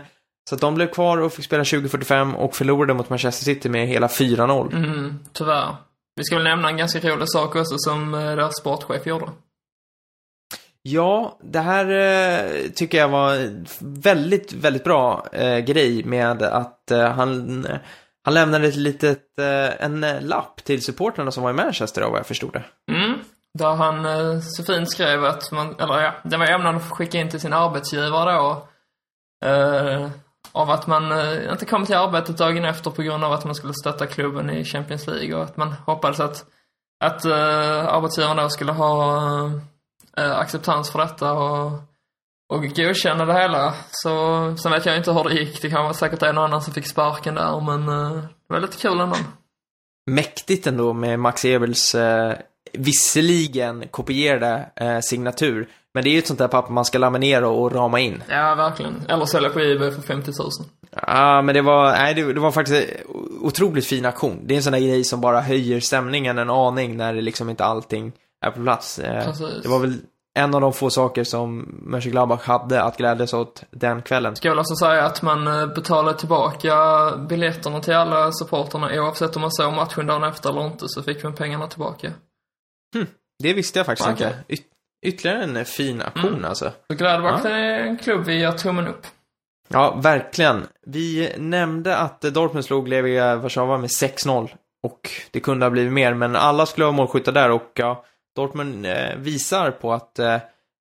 så att de blev kvar och fick spela 20.45 och förlorade mot Manchester City med hela 4-0. Mm, tyvärr. Vi ska väl nämna en ganska rolig sak också som eh, deras sportchef gjorde. Ja, det här eh, tycker jag var väldigt, väldigt bra eh, grej med att eh, han, han lämnade ett litet, eh, en lapp till supportrarna som var i Manchester då, vad jag förstod det. Mm. Där han eh, så fint skrev att man, eller ja, den var ämnad att skicka in till sin arbetsgivare då. Av att man eh, inte kom till arbetet dagen efter på grund av att man skulle stötta klubben i Champions League och att man hoppades att, att eh, uh, arbetsgivaren då skulle ha uh, acceptans för detta och, och godkänna det hela. Så, sen vet jag inte hur det gick. Det kan vara säkert en och annan som fick sparken där, men uh, det var lite kul ändå. Mäktigt ändå med Max Ebels uh, visserligen kopierade uh, signatur, men det är ju ett sånt där papper man ska laminera och rama in. Ja, verkligen. Eller sälja på Ebay för 50 000. Ja, men det var, nej, det, det var faktiskt otroligt fin aktion. Det är en sån där grej som bara höjer stämningen en aning när det liksom inte allting är på plats. Eh, Precis. Det var väl en av de få saker som Mönchengladbach hade att glädjas åt den kvällen. Ska väl alltså säga att man eh, betalade tillbaka biljetterna till alla supporterna oavsett om man såg matchen dagen efter eller inte så fick man pengarna tillbaka. Det visste jag faktiskt Okej. inte. Yt- ytterligare en fin aktion Mm. alltså. Så Gladbach Ja. är en klubb vi ger tummen upp. Ja, verkligen. Vi nämnde att Dortmund slog Legia Warszawa med 6-0. Och det kunde ha blivit mer, men alla skulle ha målskyttar där och ja, Dortmund eh, visar på att eh,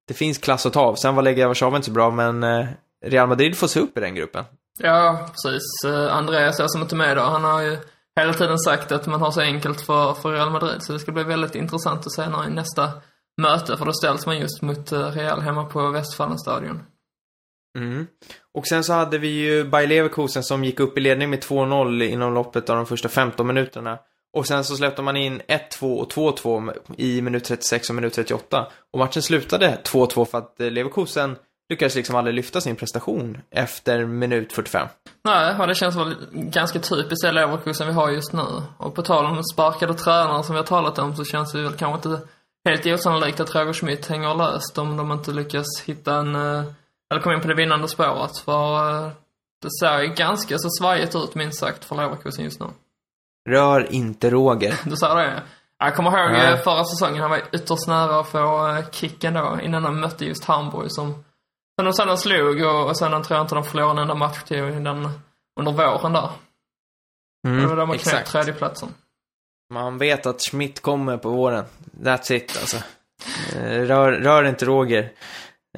det finns klass att ta av. Sen var Legia Warszawa inte så bra, men eh, Real Madrid får se upp i den gruppen. Ja, precis. Eh, Andreas är som inte med då. Han har ju hela tiden sagt att man har så enkelt för, för Real Madrid. Så det ska bli väldigt intressant att se när nästa möte. För då ställs man just mot eh, Real hemma på Westfalenstadion. Mm. Och sen så hade vi ju Bayer Leverkusen som gick upp i ledning med 2-0 inom loppet av de första 15 minuterna. Och sen så släppte man in 1-2 och 2-2 i minut 36 och minut 38. Och matchen slutade 2-2 för att eh, Leverkusen lyckades liksom aldrig lyfta sin prestation efter minut 45. Nej, och det känns väl ganska typiskt det Leverkusen vi har just nu. Och på tal om sparkade tränare som vi har talat om så känns det väl kanske inte helt osannolikt att Roger Schmidt hänger löst om de inte lyckas hitta en, eh, eller komma in på det vinnande spåret. För eh, det ser ju ganska så svajigt ut minst sagt för Leverkusen just nu. Rör inte Roger. [laughs] Du sa det? Jag kommer ihåg Nej. eh, förra säsongen, han var ytterst nära att få kicken då innan de mötte just Hamburg som som de sedan slog och, och sen tror jag inte de förlorade en enda match till den, under våren där. Mm, det var då man exakt. tredjeplatsen. Man vet att Schmidt kommer på våren. That's it alltså. Eh, rör, rör inte Roger.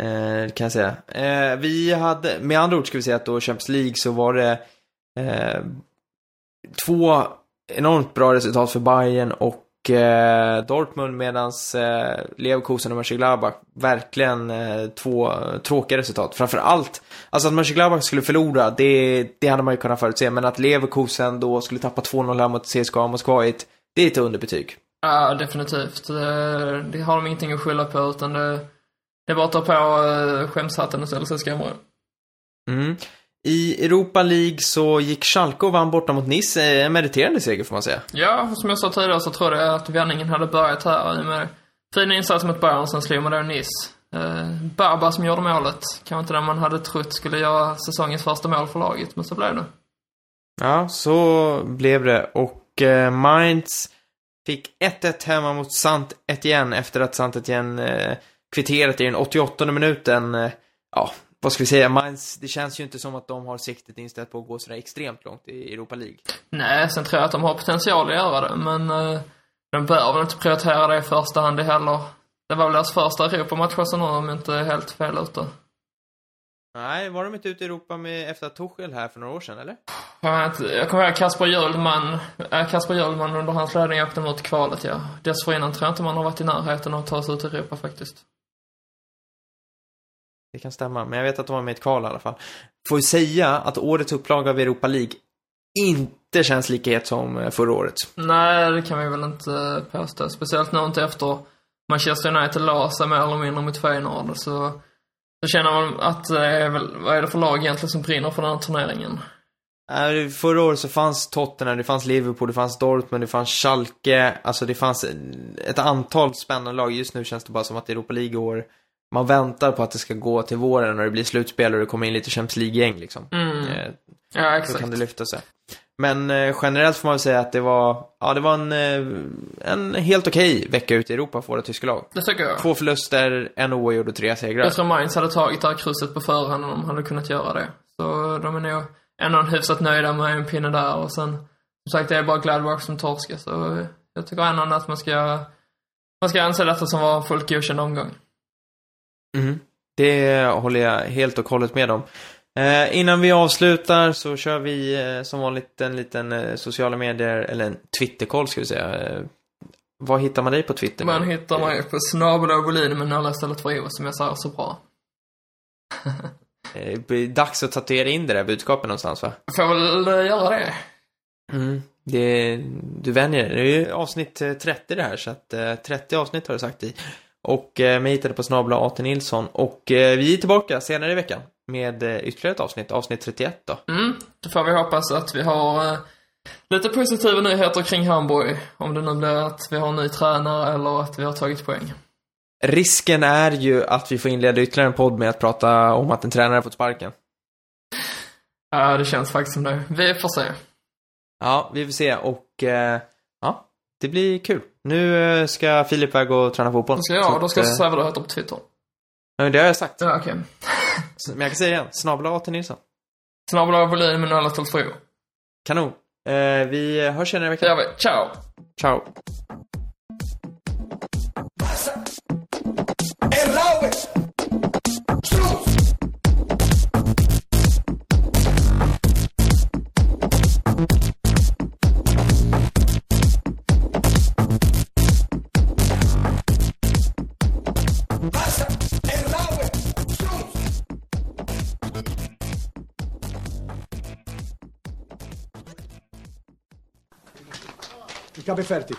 Eh, kan jag säga. Eh, vi hade, med andra ord ska vi säga att då Champions League så var det eh, två enormt bra resultat för Bayern och eh, Dortmund medans eh, Leverkusen och Mönchengladbach verkligen eh, två tråkiga resultat. Framförallt, alltså att Mönchengladbach skulle förlora, det, det hade man ju kunnat förutse, men att Leverkusen då skulle tappa 2-0 här mot CSKA Moskva i ett, det är ett underbetyg. Ja, definitivt. Det, det har de ingenting att skylla på utan det, det är bara att ta på uh, skämshatten och ställa sig i skammen. Mm. I Europa League så gick Schalke och vann borta mot Nice, Eh, en meriterande seger får man säga. Ja, som jag sa tidigare så trodde jag att vändningen hade börjat här i och med fina insats mot Bayern, sen slog man då Nice. Barba som gjorde målet, kanske inte den man hade trott skulle göra säsongens första mål för laget, men så blev det. Ja, så blev det. Och eh, Mainz fick 1-1 hemma mot Sant Etienne efter att Sant Etienne eh, kvitterat i den 88 minuten. Eh, ja, vad ska vi säga? Mainz, det känns ju inte som att de har siktet inställt på att gå sådär extremt långt i Europa League. Nej, sen tror jag att de har potential att göra det, men eh, de bör väl inte prioritera det i första hand heller. Det var väl deras första Europamatch så nu om inte helt fel ute. Nej, var de inte ute i Europa med efter Tuchel här för några år sedan, eller? Jag, kommer ihåg Kasper Hjulman, äh, Kasper Hjulman under hans ledning åkte mot kvalet, ja. Dessförinnan tror jag inte man har varit i närheten av att ta sig ut i Europa faktiskt. Det kan stämma, men jag vet att de var med i ett kval i alla fall. Får ju säga att årets upplaga av Europa League inte känns lika het som eh, förra året. Nej, det kan vi väl inte påstå. Speciellt nu inte efter Manchester United la sig mer eller mindre mot Feyenoord. Så, så känner man att väl, vad är det för lag egentligen som brinner för den här turneringen? Förra året så fanns Tottenham, det fanns Liverpool, det fanns Dortmund, det fanns Schalke. Alltså det fanns ett antal spännande lag. Just nu känns det bara som att Europa League i år, man väntar på att det ska gå till våren när det blir slutspel och det kommer in lite Champions League-gäng liksom. Mm. Eh, Ja, Då exakt. kan det lyfta sig. Men eh, generellt får man väl säga att det var, ja det var en, eh, en helt okej vecka ute i Europa för våra tyska lag. Det tycker jag. Två förluster, en oavgjord och tre segrar. Jag tror Mainz hade tagit det här krysset på förhand om de hade kunnat göra det. Så de är nog ändå hyfsat nöjda med en pinne där och sen, som sagt, det är bara Gladbach som torskar så jag tycker ändå att man ska, man ska anse detta som var fullt godkänd omgång. Mm. Det håller jag helt och hållet med om. Eh, innan vi avslutar så kör vi eh, som vanligt en liten eh, sociala medier, eller en Twitterkoll ska vi säga. Eh, vad hittar man dig på Twitter? Man hittar mig på snabel och volym med nolla istället för o som jag säger så bra. [laughs] Eh, det blir dags att tatuera in det där budskapet någonstans va? Får väl eh, göra det. Mm. Det, du vänjer dig. Det är ju avsnitt eh, 30 det här, så att eh, 30 avsnitt har du sagt i. Och eh, mig hittade på snabla AT Nilsson. Och eh, vi är tillbaka senare i veckan med eh, ytterligare ett avsnitt, avsnitt 31 då. Mm, då får vi hoppas att vi har eh, lite positiva nyheter kring Hamburg. Om det nu blir att vi har en ny tränare eller att vi har tagit poäng. Risken är ju att vi får inleda ytterligare en podd med att prata om att en tränare har fått sparken. Ja, det känns faktiskt som det. Vi får se. Ja, vi får se och eh, ja, det blir kul. Nu ska Filip iväg och träna fotboll. Då ska jag, då ska jag säga vad du heter på Twitter. ja, Det har jag sagt. Ja, okej. Så- [laughs] Men jag kan säga det igen. Snabla AT Nilsson. Snabel av volym med 0 till 3. Kanon. Eh, vi hörs senare i Det veckan. vi. Ciao! Ciao. Erraue! Fertig.